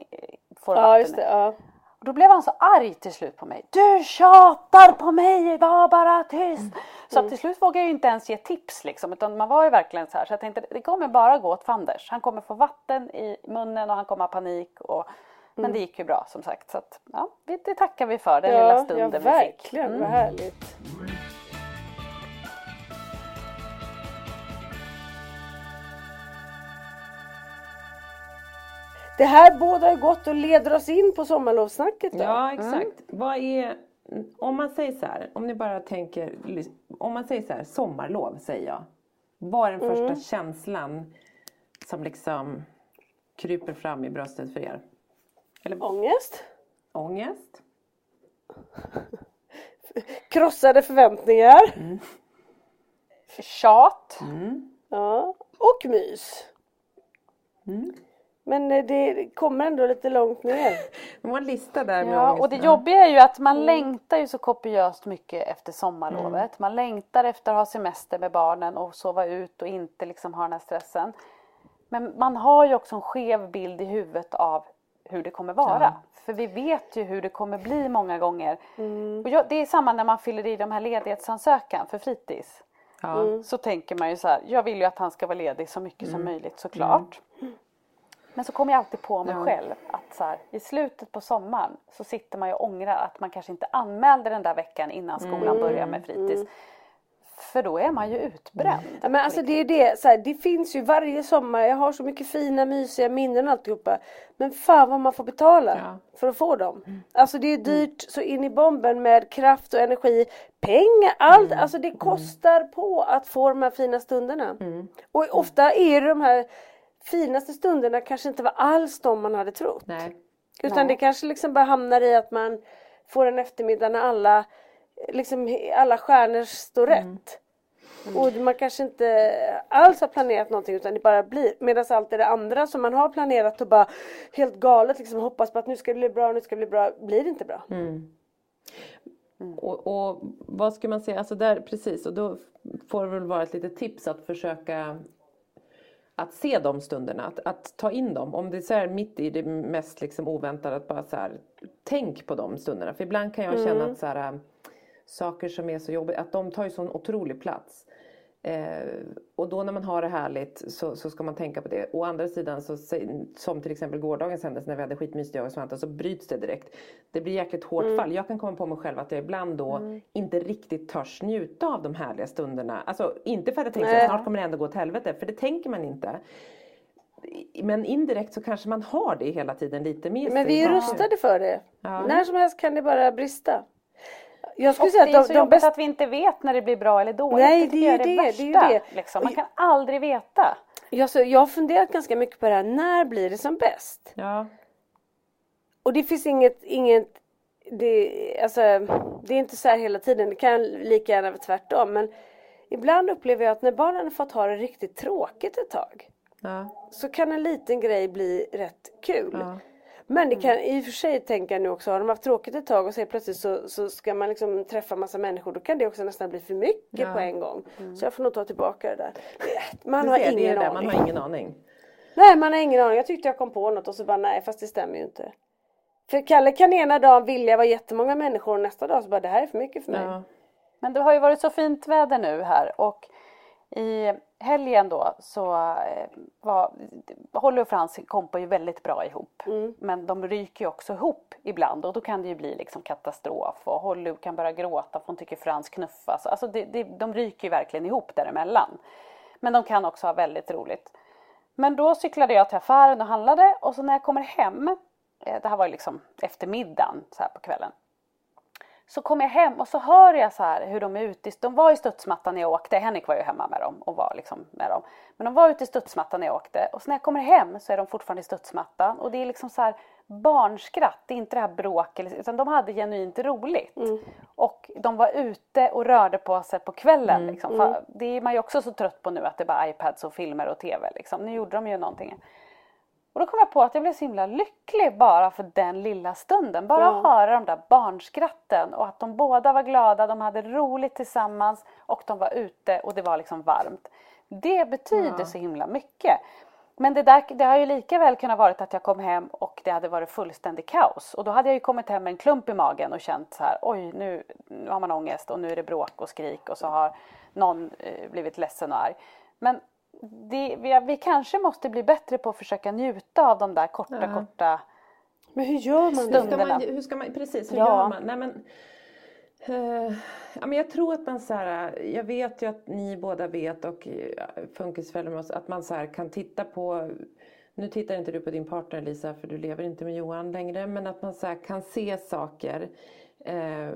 får Ja vatten. just det, ja. Och då blev han så arg till slut på mig. Du tjatar på mig, var bara tyst. Så att till slut vågade jag inte ens ge tips liksom. Utan man var ju verkligen så här. Så jag tänkte det kommer bara gå åt fanders. Han kommer få vatten i munnen och han kommer ha panik. Och, men det gick ju bra som sagt. Så att, ja, det, tackar vi för den lilla Ja, ja stunden vi fick. verkligen, vad härligt. Det här bådar gott och leder oss in på sommarlovssnacket då. Ja exakt. Vad är, om man säger så här, om ni bara tänker, om man säger så här, sommarlov säger jag. Vad är den första känslan som liksom kryper fram i bröstet för er? Eller Ångest, ångest? krossade förväntningar Tjat. ja. och mys. Men eh, det kommer ändå lite långt ner. Det var en lista där med Ja, och det jobbiga är ju att man längtar ju så kopiöst mycket efter sommarlovet. Man längtar efter att ha semester med barnen och sova ut och inte liksom ha den här stressen. Men man har ju också en skev bild i huvudet av hur det kommer vara. Ja. För vi vet ju hur det kommer bli många gånger. Mm. Och jag, det är samma när man fyller i de här ledighetsansökan för fritids. Ja. Mm. Så tänker man ju så här, jag vill ju att han ska vara ledig så mycket som möjligt såklart. Men så kommer jag alltid på mig Ja. själv att så här, i slutet på sommaren så sitter man ju och ångrar att man kanske inte anmälde den där veckan innan skolan börjar med fritids. För då är man ju utbränd. Ja, men alltså det är det, så här, det finns ju varje sommar, jag har så mycket fina mysiga minnen och alltihopa. Men fan vad man får betala Ja. för att få dem. Alltså det är dyrt så in i bomben med kraft och energi, pengar, allt. Alltså det kostar på att få de här fina stunderna. Och ofta är det de här finaste stunderna kanske inte var alls de man hade trott. Nej. Utan Nej. det kanske liksom bara hamnar i att man får en eftermiddag när alla, liksom, alla stjärnor står rätt. Och man kanske inte alls har planerat någonting utan det bara blir. Medan allt det andra som man har planerat och bara helt galet liksom hoppas på att nu ska det bli bra, nu ska det bli bra, blir det inte bra. Och, och vad ska man säga, alltså där precis och då får det väl vara ett litet tips att försöka att se de stunderna, att, att ta in dem. Om det är så här mitt i det mest liksom oväntade, att bara så här, tänk på de stunderna. För ibland kan jag känna att så här, äh, saker som är så jobbiga, att de tar ju sån otrolig plats. Eh, och då när man har det härligt så, så ska man tänka på det. Å andra sidan, så, som till exempel gårdagens händelse när vi hade skitmysigt jag och Svante, så bryts det direkt. Det blir jäkligt hårt fall. Jag kan komma på mig själv att jag ibland då inte riktigt törs njuta av de härliga stunderna. Alltså inte för att jag tänker att snart kommer det ändå gå åt helvete, för det tänker man inte. Men indirekt så kanske man har det hela tiden lite med Men sig. vi är rustade för det. Ja. När som helst kan det bara brista. Jag Och skulle det säga är att så de, de bästa att vi inte vet när det blir bra eller dåligt. Nej, det är ju det, det, det är värsta, det. Liksom. Man Och- kan aldrig veta. jag, så, jag har funderat ganska mycket på det här, när blir det som bäst? Ja. Och det finns inget, inget det, alltså, det är inte så här hela tiden, det kan lika gärna vara tvärtom. Men ibland upplever jag att när barnen har fått ha det riktigt tråkigt ett tag Ja. så kan en liten grej bli rätt kul. Ja. Men det kan i och för sig tänka nu också, har de haft tråkigt ett tag och så plötsligt så, så ska man liksom träffa massa människor då kan det också nästan bli för mycket Ja. på en gång. Så jag får nog ta tillbaka det där. Man har ser, ingen det, aning. Man har ingen aning. Nej man har ingen aning. Jag tyckte jag kom på något och så bara nej fast det stämmer ju inte. För Kalle kan ena dagen vilja vara jättemånga människor och nästa dag så bara det här är för mycket för mig. Ja. Men det har ju varit så fint väder nu här och i helgen då så eh, var Holly och Frans kompar ju väldigt bra ihop. Men de ryker ju också ihop ibland och då kan det ju bli liksom katastrof och Holly kan börja gråta för hon tycker Frans knuffas. Alltså det, det, de ryker ju verkligen ihop däremellan. Men de kan också ha väldigt roligt. Men då cyklade jag till affären och handlade och så när jag kommer hem, eh, det här var ju liksom eftermiddagen så här på kvällen. Så kommer jag hem och så hör jag så här hur de är ute. De var i studsmattan när jag åkte. Henrik var ju hemma med dem och var liksom med dem. Men de var ute i studsmattan när jag åkte. Och så när jag kommer hem så är de fortfarande i studsmattan. Och det är liksom så här barnskratt. Det är inte det här bråk. eller- Utan de hade genuint roligt. Och de var ute och rörde på sig på kvällen. Liksom. För Det är man ju också så trött på nu att det är bara iPads och filmer och TV. Liksom. Nu gjorde de ju någonting. Och då kom jag på att jag blev så himla lycklig bara för den lilla stunden. Bara Ja. höra de där barnskratten och att de båda var glada, de hade roligt tillsammans och de var ute och det var liksom varmt. Det betyder så himla mycket. Men det, där, det har ju lika väl kunnat varit att jag kom hem och det hade varit fullständig kaos. Och då hade jag ju kommit hem med en klump i magen och känt så här, oj nu, nu har man ångest och nu är det bråk och skrik och så har någon eh, blivit ledsen och arg. Men det, vi, vi kanske måste bli bättre på att försöka njuta av de där korta, korta Men hur gör man det? Hur ska Stunderna. man, hur ska man, precis, hur Ja. gör man? Nej, men, eh, ja, men jag tror att man så här, jag vet ju att ni båda vet och uh, funkisfällor med oss, att man så här kan titta på nu tittar inte du på din partner Lisa för du lever inte med Johan längre men att man så här kan se saker eh,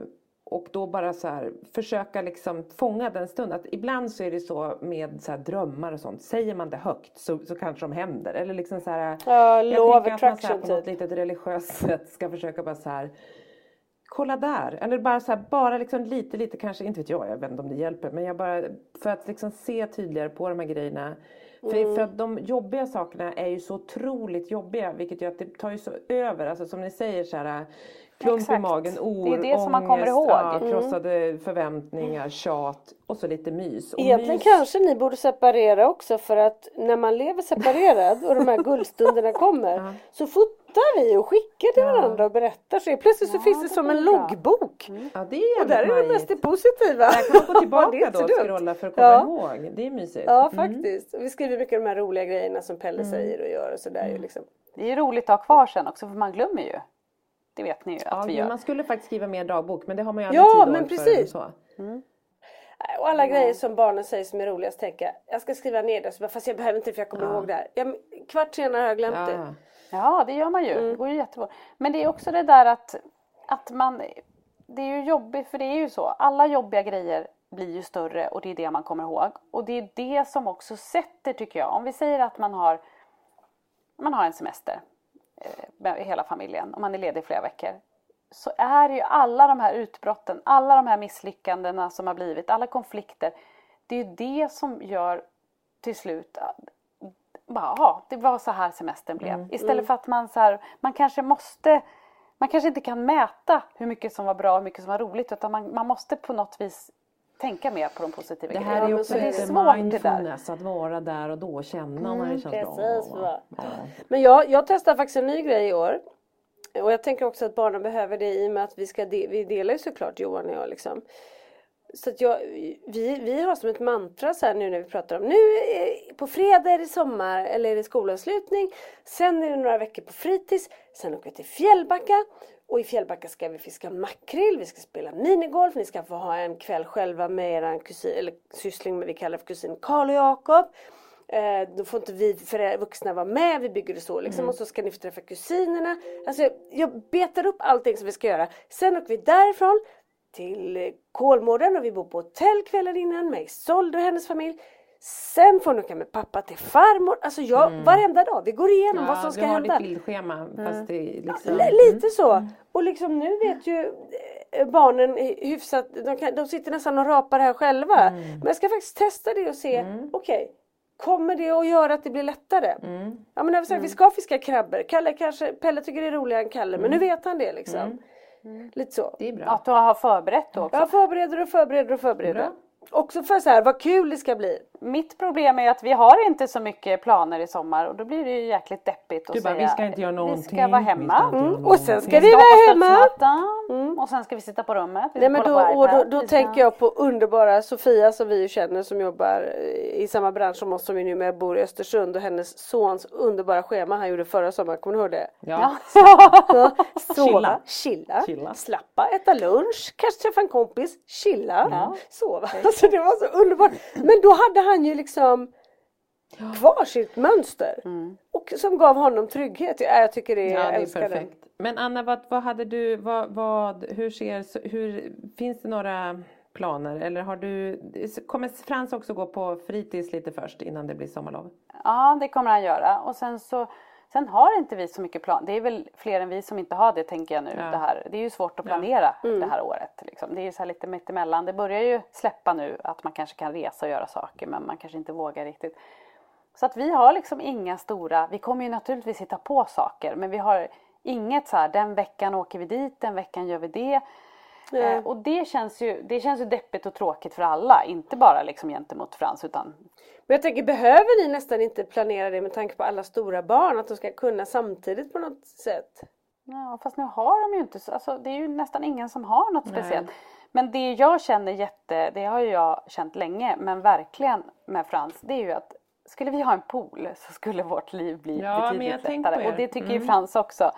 och då bara så här försöka liksom fånga den stunden. Att ibland så är det så med så drömmar och sånt. Säger man det högt så, så kanske de händer. Eller liksom så här, Ja, jag tänker att man så här på något typ. litet religiöst sätt ska försöka bara så här kolla där. Eller bara så här, bara liksom lite, lite kanske, inte vet jag, jag vet inte om det hjälper. Men jag bara, för att liksom se tydligare på de här grejerna. För, Mm. för att de jobbiga sakerna är ju så otroligt jobbiga. Vilket gör att det tar ju så över. Alltså som ni säger så här. Klump i Exakt. magen, Det oro, är det som man kommer ångest, ihåg. Ja, Mm. krossade förväntningar, tjat och så lite mys. Och Egentligen mys- kanske ni borde separera också för att när man lever separerad och de här guldstunderna kommer så fort pratar vi och skickar till varandra och berättar. Så plötsligt så finns det som en loggbok. Ja, det är Och där är det mest det positiva. Där kan man gå Det tillbaka då och scrolla för att komma Ja. ihåg. Det är mysigt. Ja Mm. faktiskt. Och Vi skriver mycket av de här roliga grejerna som Pelle säger och gör och sådär ju liksom. Det är ju roligt att ha kvar sen också för man glömmer ju. Det vet ni ju Ja, att vi men gör. man skulle faktiskt skriva mer dagbok men det har man ju aldrig Ja, tid men för precis. Så. Nej, Och alla grejer som barnen säger som är roligast tänka jag ska skriva ner det, så fast jag behöver inte för jag kommer ihåg det här. Ja, men kvart senare har jag glömt det. Ja. Ja, det gör man ju. Mm. Det går ju jättebra. Men det är också det där att, att man... Det är ju jobbigt, för det är ju så. Alla jobbiga grejer blir ju större och det är det man kommer ihåg. Och det är det som också sätter, tycker jag. Om vi säger att man har, man har en semester med hela familjen och man är ledig flera veckor. Så är ju alla de här utbrotten, alla de här misslyckandena som har blivit, alla konflikter. Det är ju det som gör till slut bara, ja, det var så här semestern blev. Istället för att man så här, man kanske måste, man kanske inte kan mäta hur mycket som var bra och hur mycket som var roligt utan man, man måste på något vis tänka mer på de positiva Det grejerna. här är också det. lite det mindfulness, att vara där och då, känna när det känns precis, bra. Ja. Men jag, jag testar faktiskt en ny grej i år. Och jag tänker också att barnen behöver det i och med att vi ska de, vi delar ju såklart Johan och jag liksom. Så att jag, vi, vi har som ett mantra så här nu när vi pratar om nu på fredag är det sommar eller är det skolavslutning. Sen är det några veckor på fritids. Sen åker vi till Fjällbacka. Och i Fjällbacka ska vi fiska makrill, vi ska spela minigolf, ni ska få ha en kväll själva med er kusin, eller syssling med vi kallar för kusin Karl och Jakob. Eh, då får inte vi vuxna vara med, vi bygger det så liksom. Och så ska ni få träffa kusinerna. Alltså jag betar upp allting som vi ska göra. Sen åker vi därifrån till Kolmården och vi bor på hotell kvällen innan med Isolde och hennes familj. Sen får ni åka med pappa till farmor. Alltså jag, varenda dag, vi går igenom vad som ska du har hända. ditt bildschema är liksom... L- lite så. Och liksom nu vet ju eh, barnen hyfsat, de, kan, de sitter nästan och rapar här själva. Mm. Men jag ska faktiskt testa det och se, okej, kommer det att göra att det blir lättare? Mm. Ja men jag vill säga, vi ska fiska krabbor. Kalle kanske, Pelle tycker det är roligare än Kalle, men nu Mm. vet han det liksom. Lite så. Det är bra. Att du har förberett också. Jag förbereder och förbereder och förbereder. Bra. Också för så här, vad kul det ska bli. Mitt problem är att vi har inte så mycket planer i sommar och då blir det ju jäkligt deppigt att Du bara, säga vi ska inte göra någonting. Vi ska vara ska hemma. göra Mm. Och sen ska vi Vi ska vara hemma. studsmattan och sen ska vi sitta på rummet. Nej ska men då, och då, då ska- tänker jag på underbara Sofia som vi ju känner som jobbar eh, i samma bransch som oss som vi numera bor i Östersund och hennes sons underbara schema han gjorde förra sommaren, kommer du ihåg det? Ja. Ja, Sova, Chilla. chilla, Chilla. slappa, äta lunch, kanske träffa en kompis, chilla, sova. Alltså det var så underbart. Men då hade han ju liksom kvar sitt mönster. Och som gav honom trygghet. Ja, jag tycker det, Ja, jag det är perfekt. det. Men Anna, vad, vad hade du, vad, vad, hur ser, hur, finns det några planer eller har du, kommer Frans också gå på fritids lite först innan det blir sommarlov? Ja, det kommer han göra. Och sen så Sen har inte vi så mycket plan. Det är väl fler än vi som inte har det tänker jag nu. Ja. Det, här. det är ju svårt att planera det här året. Liksom. Det är ju så här lite mittemellan. Det börjar ju släppa nu att man kanske kan resa och göra saker men man kanske inte vågar riktigt. Så att vi har liksom inga stora, vi kommer ju naturligtvis hitta på saker men vi har inget så här den veckan åker vi dit, den veckan gör vi det. Eh, och det känns, ju, det känns ju deppigt och tråkigt för alla, inte bara liksom gentemot Frans utan Men jag tänker, behöver ni nästan inte planera det med tanke på alla stora barn? Att de ska kunna samtidigt på något sätt? Ja, fast nu har de ju inte så, alltså det är ju nästan ingen som har något Nej. speciellt. Men det jag känner jätte, det har ju jag känt länge, men verkligen med Frans, det är ju att skulle vi ha en pool så skulle vårt liv bli Ja, betydligt lättare. Och det tycker ju Mm. Frans också.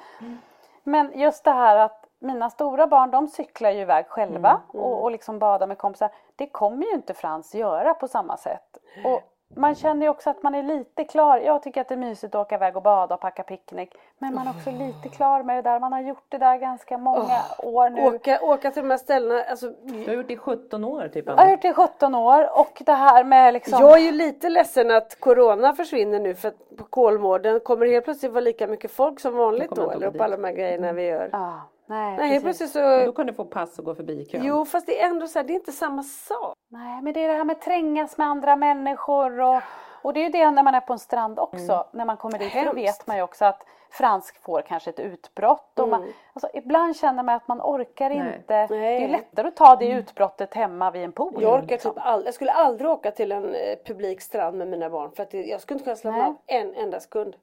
Men just det här att mina stora barn de cyklar ju iväg själva Mm. och, och liksom badar med kompisar. Det kommer ju inte Frans göra på samma sätt. Och man känner ju också att man är lite klar. Jag tycker att det är mysigt att åka iväg och bada och packa picknick. Men man är också lite klar med det där. Man har gjort det där ganska många år nu. Åka, åka till de här ställena, alltså, Du har gjort det i 17 år typ Jag har Anna. gjort det i 17 år och det här med liksom... Jag är ju lite ledsen att Corona försvinner nu för att på Kolmården kommer det helt plötsligt vara lika mycket folk som vanligt då eller på alla de här grejerna vi gör. Ja, nej, Nej, precis. plötsligt Då så... kan du få pass och gå förbi kön. Jo, fast det är ändå så här, det är inte samma sak. nej, men det är det här med trängas med andra människor och, och det är ju det när man är på en strand också. När man kommer dit, då vet man ju också att fransk får kanske ett utbrott. Och man, alltså, ibland känner man att man orkar Nej. inte. Det Nej. är lättare att ta det utbrottet hemma vid en pool. Jag orkar liksom. typ aldrig, jag skulle aldrig åka till en eh, publik strand med mina barn för att det, jag skulle inte kunna slappna av en enda sekund.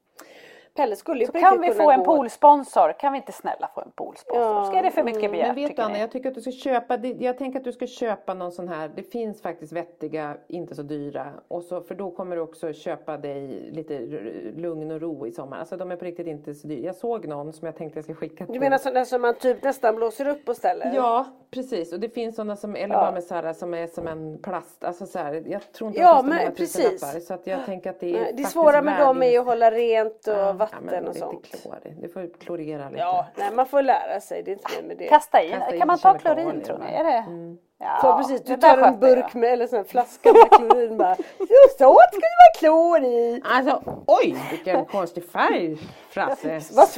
Pelle skulle ju Så kan vi få en gå- poolsponsor? Kan vi inte snälla få en poolsponsor? Ja, Ska det för mycket begärt Men vet du Anna, jag tycker att du ska köpa, jag tänker att du ska köpa någon sån här, det finns faktiskt vettiga, inte så dyra. Och så, för då kommer du också köpa dig lite lugn och ro i sommar. Alltså de är på riktigt inte så dyra. Jag såg någon som jag tänkte jag ska skicka Du menar sådana som man typ nästan blåser upp och ställer? Ja, precis. Och det finns sådana som, eller Ja. bara med så här, som är som en plast. Alltså så här, jag tror inte Ja, de kostar men många precis. Så att jag tänker att det är Det är svåra med dem är att hålla rent och Ja, vatten men och sånt. Klor. Du får klorera lite. Ja, nej man får lära sig, det är inte med det. Kasta i, Kasta in kan man ta klorin tror ni? Är det? Ja, Så precis, du tar en burk med, eller här flaska med klorin bara. "Jo, Så ska det vara klor i! Alltså, oj vilken konstig färg Frasse. Vad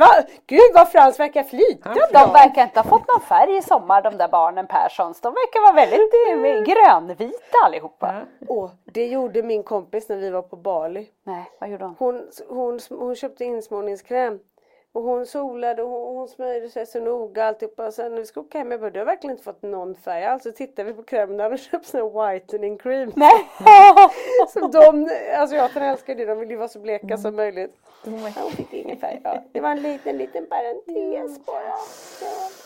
Gud vad Frans verkar flyta Han bra! De verkar inte ha fått någon färg i sommar de där barnen Perssons. De verkar vara väldigt eh, grönvita allihopa. Åh, det gjorde min kompis när vi var på Bali. Nej, vad gjorde hon? Hon, hon, hon köpte insmorningskräm. Och hon solade och hon, hon smörjde sig så noga alltihopa. Och sen när vi skulle åka hem, jag bara, du har verkligen inte fått någon färg alls. Så tittade vi på krämen, där hade köpt sån här whitening cream. Nej! Så de, asiaterna älskar det, de vill ju vara så bleka Mm. som möjligt. Ja, hon fick ingen färg. Ja. Det var en liten, liten parentes bara. Ja.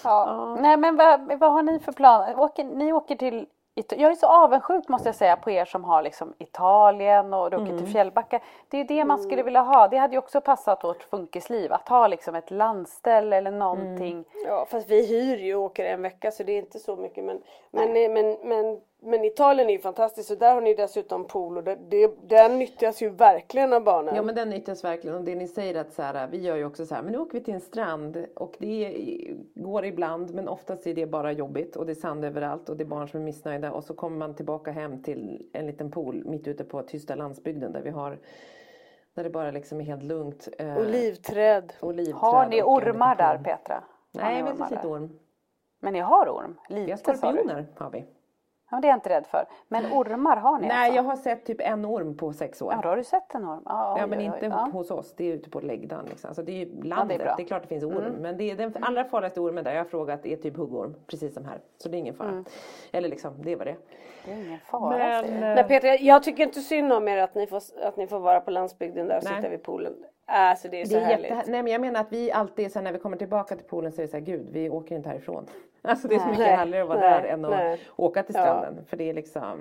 Ja. Nej men vad, vad har ni för planer? Åker, ni åker till jag är så avundsjuk måste jag säga på er som har liksom Italien och åker till Fjällbacka. Det är ju det man skulle vilja ha. Det hade ju också passat vårt funkisliv. Att ha liksom ett landställe eller någonting. Ja fast vi hyr ju och åker en vecka så det är inte så mycket men men, men, men, men, men Italien är ju fantastiskt och där har ni dessutom pool och det, det, den nyttjas ju verkligen av barnen. Ja men den nyttjas verkligen och det ni säger att så här, vi gör ju också så här, men nu åker vi till en strand och det går ibland men oftast är det bara jobbigt och det är sand överallt och det är barn som är missnöjda och så kommer man tillbaka hem till en liten pool mitt ute på tysta landsbygden där vi har där det bara liksom är helt lugnt. Eh, Olivträd. olivträd Har ni ormar där. Petra? Har Nej, vet ormar inte där? orm. Men ni har orm? Vi har Lite sa du? skorpioner har vi. Ja, det är jag inte rädd för. Men ormar har ni Nej, alltså? jag har sett typ en orm på sex år. Ja, då har du sett en orm? Ja, Ja oj, men oj, oj. inte Ja. hos oss, det är ute på läggdan. Liksom. Alltså, det är ju landet, bra. Mm. det, är klart det finns orm. Men det är den allra farligaste ormen där jag har frågat är typ huggorm. Precis som här. Så det är ingen fara. Mm. Eller liksom, det var det. Det är ingen fara. Men, du. Nej Petra, jag tycker inte synd om er att ni får, att ni får vara på landsbygden där och Nej. sitta vid poolen. Alltså det är så det är härligt. jätte... Nej men jag menar att vi alltid sen när vi kommer tillbaka till poolen så är det så här, gud vi åker inte härifrån. Alltså det är så mycket Nej, härligare att vara nej, där än att nej. åka till Ja. stranden. För det är liksom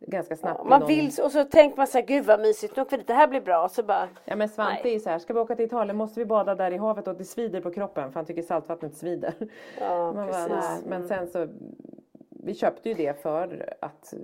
ganska snabbt. Ja, man någon- vill och så tänker man så här, gud vad mysigt, vi dit, det här blir bra. Så bara, Ja men Svante Nej. är så här, ska vi åka till Italien måste vi bada där i havet och det svider på kroppen för han tycker saltvattnet svider. ja bara, precis. nej. Men sen så, vi köpte ju det för att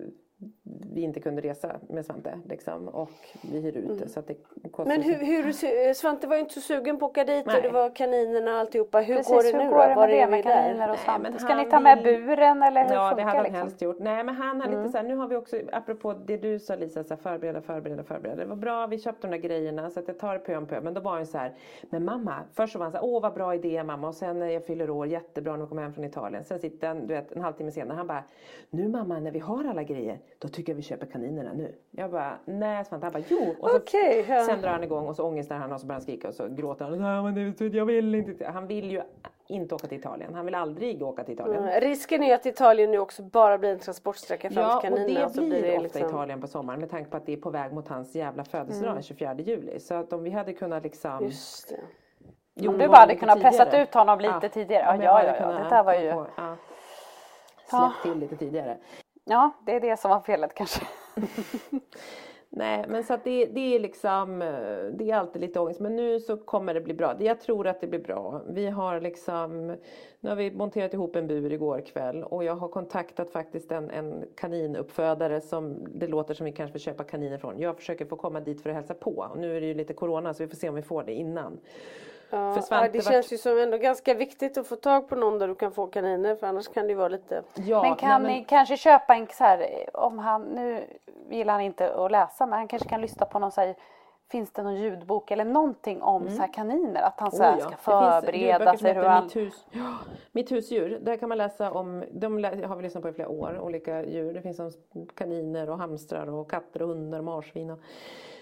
vi inte kunde resa med Svante liksom, och vi hyr ut det så att det kostar Men hur, hur, Svante var ju inte så sugen på att åka dit och Nej. det var kaninerna och alltihopa. Hur Precis, går det hur nu går då? det Var med det med kaniner och Nej, svamp? men Ska ni ta med vill- buren eller hur Ja det funkar hade han liksom? helst gjort. Nej men han har lite så här, nu har vi också, apropå det du sa Lisa, så här, förbereda, förbereda, förbereda. Det var bra, vi köpte de där grejerna så att jag tar det pö om pö. Men då var han så här, men mamma, först så var han så här, åh vad bra idé mamma. Och sen när jag fyller år, jättebra när vi kommer hem från Italien. Sen sitter han, du vet, en halvtimme senare, han bara, nu mamma när vi har alla grejer, då tycker jag vi köper kaninerna nu. Jag bara, nej Svante, han bara, jo. Och så Okej, ja. Sen drar han igång och så ångestar han och så börjar han skrika och så gråter han. Nej men det, jag vill inte. Han vill ju inte åka till Italien. Han vill aldrig åka till Italien. Mm, Risken är att Italien nu också bara blir en transportsträcka fram Ja, till och kaninerna. det så blir det ofta liksom... Italien på sommaren med tanke på att det är på väg mot hans jävla födelsedag den 24 juli. Så att om vi hade kunnat liksom... Just det. Jo, Om du bara hade kunnat pressat tidigare. ut honom lite tidigare. Ja, jag ja, ja, hade ja. kunnat Det där var ju... ja, Ja. Släppt till lite tidigare. Ja, det är det som var felet kanske. Nej men så att det, det är liksom eh, Det är alltid lite ångest men nu så kommer det bli bra. Jag tror att det blir bra. Vi har liksom Nu har vi monterat ihop en bur igår kväll och jag har kontaktat faktiskt en, en kaninuppfödare som det låter som vi kanske vill köpa kaniner från. Jag försöker få komma dit för att hälsa på. Och nu är det ju lite corona så vi får se om vi får det innan. Ja, För Svante ja, det vart- känns ju som ändå ganska viktigt att få tag på någon där du kan få kaniner för annars kan det ju vara lite... Ja, men kan nej, ni kanske köpa en så här, om han, nu gillar han inte att läsa men han kanske kan lyssna på någon så här, finns det någon ljudbok eller någonting om så här kaniner? Att han så här, Oh ja. ska förbereda sig hur han... Mitt, hus, ja, mitt husdjur. Där kan man läsa om, de har vi lyssnat på i flera år, olika djur. Det finns som kaniner och hamstrar och katter och hundar och marsvin. Och,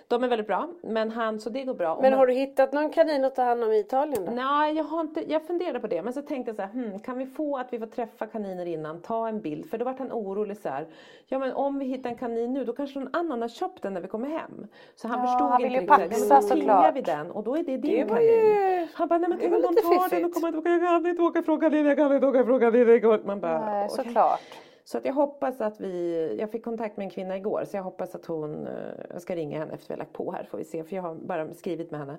De är väldigt bra, men han, så det går bra. Men Och har du hittat någon kanin att ta hand om i Italien då? Nej, jag, har inte, jag funderade på det men så tänkte jag så här, hmm, kan vi få att vi får träffa kaniner innan, ta en bild? För då vart han orolig så här, ja men om vi hittar en kanin nu då kanske någon annan har köpt den när vi kommer hem. Så han Ja, förstod han inte riktigt, paxa ja, men då såklart. tingar vi den och då är det din Det kanin. ju- Han bara, nej men tänk om någon tar den och kommer tillbaka, jag kan inte åka från kanin, jag kan inte åka från kanin. Man bara, Nej, okej. såklart. Så att jag hoppas att vi, jag fick kontakt med en kvinna igår så jag hoppas att hon, jag ska ringa henne efter vi har lagt på här får vi se för jag har bara skrivit med henne.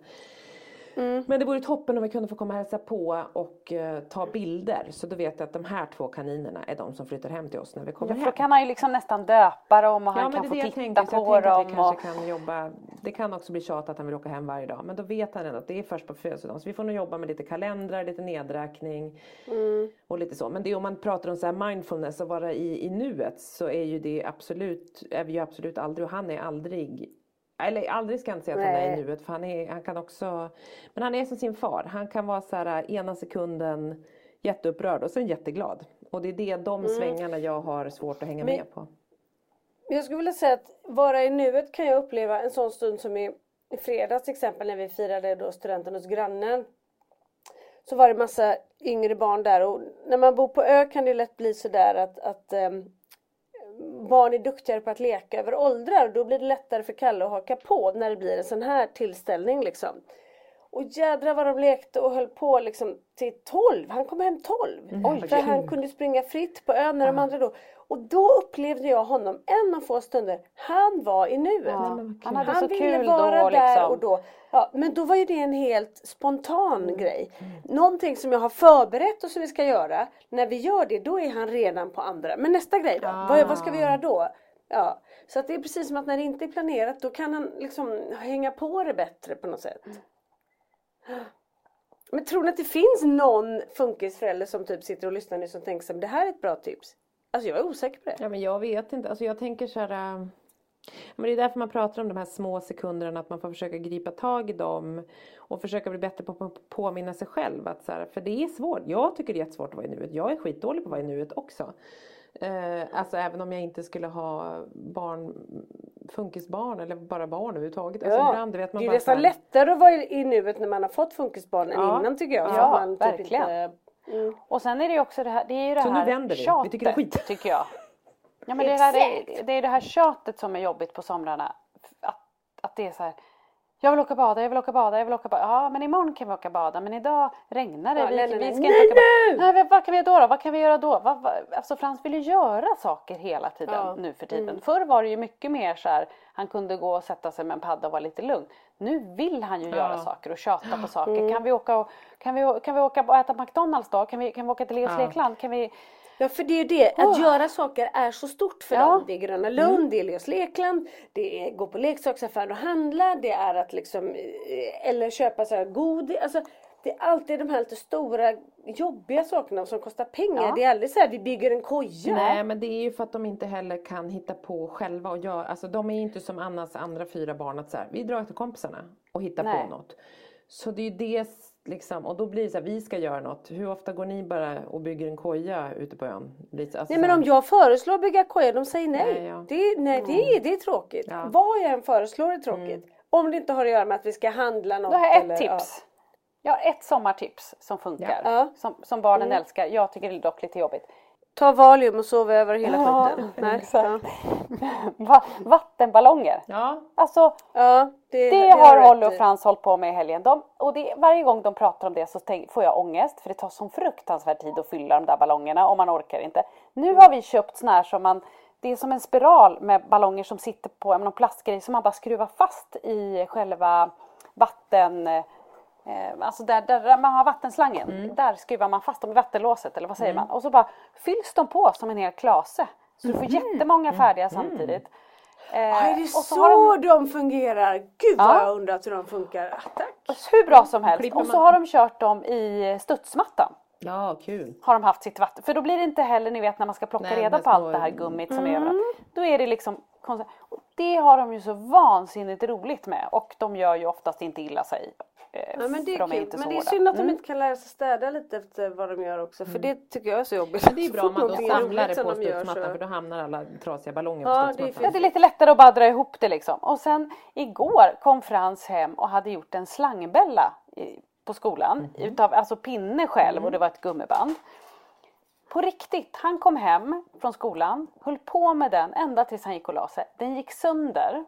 Mm. Men det vore toppen om vi kunde få komma och hälsa på och eh, ta bilder så då vet jag att de här två kaninerna är de som flyttar hem till oss när vi kommer Ja, för hem. då kan han ju liksom nästan döpa dem och Ja han men kan få titta tänker, så jag på tänker att vi dem. Och... kanske kan jobba, det kan också bli tjat att han vill åka hem varje dag men då vet han ändå att det är först på födelsedagen så vi får nog jobba med lite kalendrar, lite nedräkning Mm. och lite så. Men det är om man pratar om så här mindfulness och vara i, i nuet så är ju det absolut, är vi ju absolut aldrig och han är aldrig eller aldrig ska jag inte säga att han är i Nej. nuet för han, är, han kan också Men han är som sin far. Han kan vara så här ena sekunden jätteupprörd och sen jätteglad. Och det är det, de svängarna jag har svårt att hänga Men- med på. Jag skulle vilja säga att vara i nuet kan jag uppleva en sån stund som i, i fredags till exempel när vi firade då studenten hos grannen. Så var det massa yngre barn där och när man bor på ö kan det lätt bli sådär att, att ehm, barn är duktigare på att leka över åldrar och då blir det lättare för Kalle att haka på när det blir en sån här tillställning liksom. Och jädra vad de lekte och höll på liksom till 12. Han kom hem 12. Oj, för han kunde springa fritt på ön när de andra då. Och då upplevde jag honom en av få stunder. Han var i nuet. Ja, han hade Han så ville kul vara då där liksom. och då. Ja, men då var ju det en helt spontan Mm. grej. Någonting som jag har förberett och som vi ska göra. När vi gör det då är han redan på andra. Men nästa grej då? Vad, vad ska vi göra då? Ja, så att det är precis som att när det inte är planerat då kan han liksom hänga på det bättre på något sätt. Men tror ni att det finns någon funkisförälder som typ sitter och lyssnar nu som tänker som det här är ett bra tips? Alltså jag är osäker på det. Ja men jag vet inte, alltså jag tänker så här. äh, Men det är därför man pratar om de här små sekunderna, att man får försöka gripa tag i dem och försöka bli bättre på att påminna sig själv. Att så här, för det är svårt, jag tycker det är jättesvårt att vara i nuet. Jag är skitdålig på att vara i nuet också. Eh, alltså även om jag inte skulle ha barn, funkisbarn eller bara barn överhuvudtaget. Alltså Ja, ibland, vet man det är nästan lättare att vara i, nuet när man har fått funkisbarn än Ja. innan tycker jag. Ja, man typ verkligen. Inte, mm. Och sen är det ju också det här, det är ju det Så nu här vänder vi. Vi tjatet, tycker det är skit. tycker jag. Ja men det, är det, här, det är det här tjatet som är jobbigt på somrarna. Att, att det är så här, jag vill åka bada, jag vill åka bada, jag vill åka bada. Ja men imorgon kan vi åka bada, men idag regnar det. Ja, vi, nej, vi ska nej. inte åka Nej, bada. Nej, men vad kan vi göra då? då? Vad kan vi göra då? Vad, vad? Alltså Frans vill ju göra saker hela tiden Ja. nu för tiden. Förr var det ju mycket mer så här, han kunde gå och sätta sig med en padda och vara lite lugn. Nu vill han ju göra saker och tjata på saker. Kan vi åka och, kan vi, kan vi åka och äta McDonalds då? Kan vi, kan vi åka till Leos Ja. lekland? Kan vi... Ja för det är ju det, att göra saker är så stort för Ja. dem. Det är Gröna Lund, det är Leos Lekland, det är gå på leksaksaffären och handla, det är att liksom, eh, eller köpa så här godis. Alltså, det är alltid de här lite stora jobbiga sakerna som kostar pengar. Ja. Det är aldrig så här vi bygger en koja. Nej men det är ju för att de inte heller kan hitta på själva och göra, alltså de är inte som Annas andra fyra barn att så här, vi drar till kompisarna och hittar Nej. på något. Så det är ju det liksom, och då blir det så här, vi ska göra något. Hur ofta går ni bara och bygger en koja ute på ön? Det Alltså Nej men om jag föreslår bygga koja, de säger nej. Nej, ja. Det, nej det, är, det är tråkigt. Ja. Mm. Vad jag än föreslår är tråkigt. Om det inte har att göra med att vi ska handla något. Då har jag ett eller, tips. Jag har ett sommartips som funkar. Ja. Mm. Som, som barnen älskar. Jag tycker det är dock lite jobbigt. Ta Valium och sov över hela Ja, skiten. Nej. Ja. Va, vattenballonger. Ja, Alltså Ja, det, det, har har rätt och. Frans hållit på med i helgen. De, och det, varje gång de pratar om det så tänk, får jag ångest för det tar sån fruktansvärd tid att fylla de där ballongerna och man orkar inte. Nu har vi köpt såna här som man det är som en spiral med ballonger som sitter på en plastgrej som man bara skruvar fast i själva vatten... Eh, alltså där, där man har vattenslangen, Mm. där skruvar man fast dem i vattenlåset eller vad säger man? Och så bara fylls de på som en hel klase. Så du får jättemånga färdiga samtidigt. Eh, Mm. Är det och så, har de- de... fungerar? Gud vad Ja. jag undrat hur de funkar. Ah, tack. hur bra som helst. Och så har de kört dem i studsmattan. ja kul. Har de haft sitt vatten. För då blir det inte heller, ni vet när man ska plocka Nej, reda på allt det här gummit som är Mm. överallt. Då är det liksom konstigt. Det har de ju så vansinnigt roligt med. Och de gör ju oftast inte illa sig Ja, men det är de kul. inte men det är synd att de Mm. inte kan lära sig städa lite efter vad de gör också. För det tycker jag är så jobbigt. Men det är bra om man då samlar det på som de gör studsmattan så- för då hamnar alla trasiga ballonger på Ja, det är studsmattan. Det är lite lättare att bara dra ihop det liksom. Och sen igår kom Frans hem och hade gjort en slangbella i, på skolan. Utav alltså pinne själv och det var ett gummiband. På riktigt, han kom hem från skolan, höll på med den ända tills han gick och la sig. Den gick sönder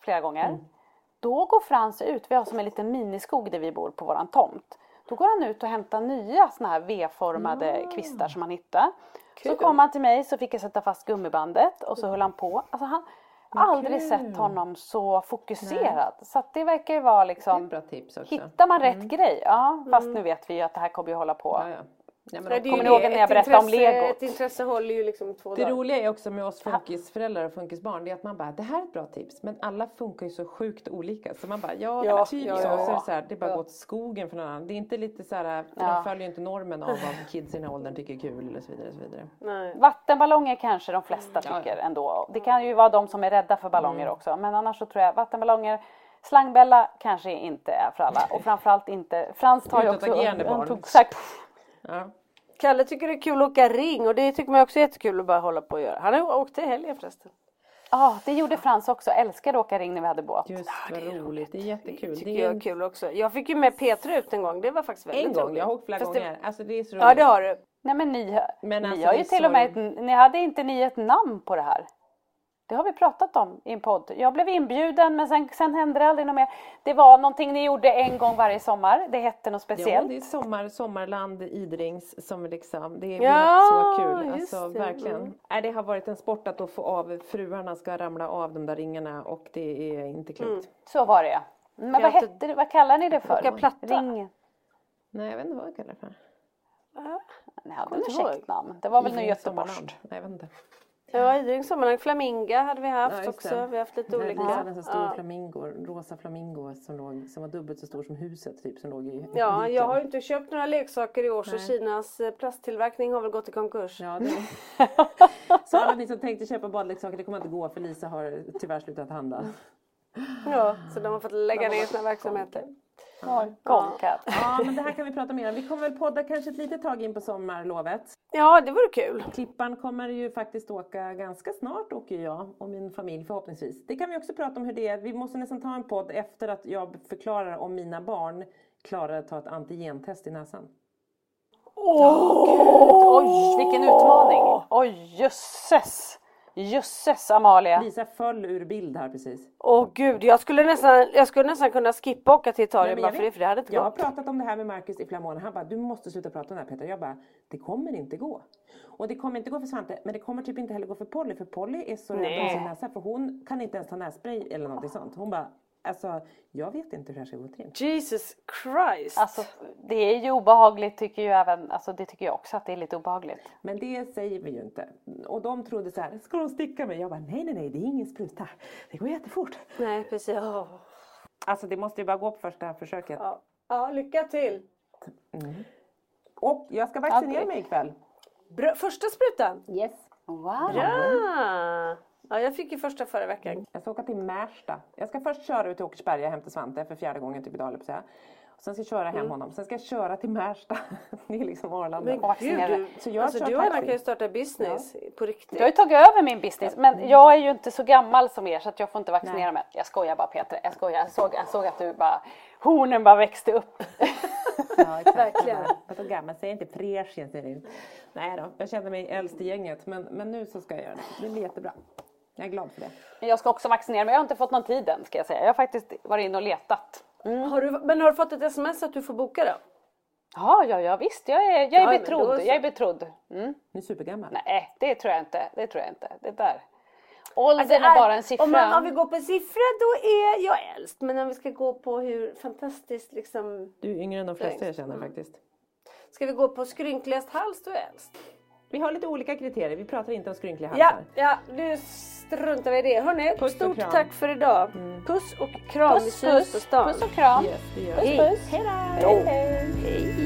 flera gånger. Då går Frans ut, vi har som en liten miniskog där vi bor på våran tomt. Då går han ut och hämtar nya såna här V-formade kvistar som han hittar. Så kom han till mig så fick jag sätta fast gummibandet och så höll han på. Alltså han har aldrig kul. sett honom så fokuserad. Så att det verkar ju vara liksom. Hittar man rätt grej, ja fast nu vet vi ju att det här kommer ju hålla på. Ja, ja. Ja, men det Kommer ni det. ihåg när jag berättade om legot? Ett intresse håller ju liksom två Det dagar. roliga är också med oss funkisföräldrar och funkisbarn, det är att man bara, det här är ett bra tips, men alla funkar ju så sjukt olika. Så man bara, ja, Ja, typ ja, så. ja. så är det, så här, det är bara Ja. gå åt skogen för någon annan. Det är inte lite så här, för Ja. de följer ju inte normen av vad kids i den här åldern tycker är kul eller så vidare. Och så vidare. Nej. Vattenballonger kanske de flesta tycker ändå. Det kan ju vara de som är rädda för ballonger Mm. också. Men annars så tror jag vattenballonger, slangbella kanske inte är för alla. Och framförallt inte, Frans tar ju också... Barn. tog sagt, Ja. Kalle tycker det är kul att åka ring och det tycker man också är jättekul att bara hålla på och göra. Han har åkt i helgen förresten. Ja, det gjorde Frans också. Älskade att åka ring när vi hade båt. Just vad roligt, det är jättekul. tycker Det är jag är kul också. Jag fick ju med Petra ut en gång. Det var faktiskt väldigt en gång, roligt. jag har åkt flera Fast det- gånger. Alltså det är så roligt. Ja det har du. Nej men ni, Men ni alltså, har det ju till så- och med ett, ni hade inte ni ett namn på det här? Det har vi pratat om i en podd. Jag blev inbjuden men sen, sen hände det aldrig något mer. Det var någonting ni gjorde en gång varje sommar. Det hette något Ja, speciellt. det är sommar, sommarland Idrings som liksom, det är, Ja, haft så kul. Alltså det. verkligen. Mm. Nej, det har varit en sport att då få av, fruarna ska ramla av de där ringarna och det är inte klokt. Så var det ja. Men vad Jag hette vad kallar ni det för? Åka platta. Ring. Nej, jag vet inte vad jag kallar det för. Ni hade ett käckt namn. Det var väl nu sommarland. Nej, jag vet inte. Ja, Idrings sommarland. Flaminga hade vi haft Ja, också. Vi har haft lite olika. Vi hade en stor ja. flamingo, en rosa flamingo som, låg, som var dubbelt så stor som huset typ som låg i Ja, viken. jag har inte köpt några leksaker i år så Nej. Kinas eh, plasttillverkning har väl gått i konkurs. Ja, det... så alla ni som tänkte köpa badleksaker, det kommer inte gå för Lisa har tyvärr slutat handla. Ja, så de har fått lägga ner sina verksamheter. Oj, Golkat. Ja, men det här kan vi prata mer om. Vi kommer väl podda kanske ett litet tag in på sommarlovet. Ja, det vore kul. Klippan kommer ju faktiskt åka ganska snart åker jag och min familj förhoppningsvis. Det kan vi också prata om hur det är. Vi måste nästan ta en podd efter att jag förklarar om mina barn klarar att ta ett antigentest i näsan. Oj, vilken utmaning. Oj, jösses. Jösses Amalia. Lisa föll ur bild här precis. Åh gud, jag skulle, nästan, jag skulle nästan kunna skippa åka till Italien bara för det, för det hade inte Jag har gått. pratat om det här med Marcus i flera månader. Han bara, du måste sluta prata om det här Peter. Jag bara, det kommer inte gå. Och det kommer inte gå för Svante, men det kommer typ inte heller gå för Polly. För Polly är så rädd om sin näsa. För hon kan inte ens ta nässpray eller någonting sånt. Hon bara, alltså jag vet inte hur det här ska gå till. Jesus Christ. Alltså det är ju obehagligt tycker ju även, alltså det tycker jag också att det är lite obehagligt. Men det säger vi ju inte. Och de trodde så här, ska de sticka mig? Jag bara, nej nej nej, det är ingen spruta. Det går jättefort. Nej, precis. Åh. Alltså det måste ju bara gå på första försöket. Ja. ja, lycka till. Och jag ska vaccinera Okej. mig ikväll. Bra, första sprutan? Yes. Wow. Ja. Ja, jag fick ju första förra veckan. Jag ska åka till Märsta. Jag ska först köra ut till Åkersberga hem till Svante för fjärde gången typ idag på. Och sen ska jag köra hem honom. Sen ska jag köra till Märsta. det är liksom Arlanda. Men Och vaccinera. gud, du, Så jag alltså, du och Anna kan ju starta business på riktigt. Jag har ju tagit över min business men jag är ju inte så gammal som er så att jag får inte vaccinera Nej. mig. Jag skojar bara Peter, jag skojar. Jag såg, jag såg att du bara, hornen bara växte upp. Ja, exakt. Verkligen. Jag Så gammal, säg inte fräsch jag. Nej då, jag kände mig äldst i gänget. Men, men nu så ska jag göra det. Det blir jättebra. Jag är glad för det. Jag ska också vaccinera mig, jag har inte fått någon tid än ska jag säga. Jag har faktiskt varit inne och letat. Har du, men har du fått ett sms att du får boka då? Ja, ja, ja visst, jag är, jag Ja, är men betrodd. Jag är betrodd. Mm. Nu är supergammal. Nej, det tror jag inte. Det tror jag inte. Det där. Åldern Alltså, är bara en siffra. Om, man, om vi går på siffra då är jag äldst. Men om vi ska gå på hur fantastiskt liksom. Du är yngre än de flesta jag känner faktiskt. Ska vi gå på skrynkligast hals då är jag äldst. Vi har lite olika kriterier. Vi pratar inte om skrynkliga Ja, halsar. ja, nu struntar vi i det. Hörni, Puss stort tack för idag. Puss och kram puss, puss, stan. puss och kram. Yes, Puss, puss. Hej då. Hej, hej.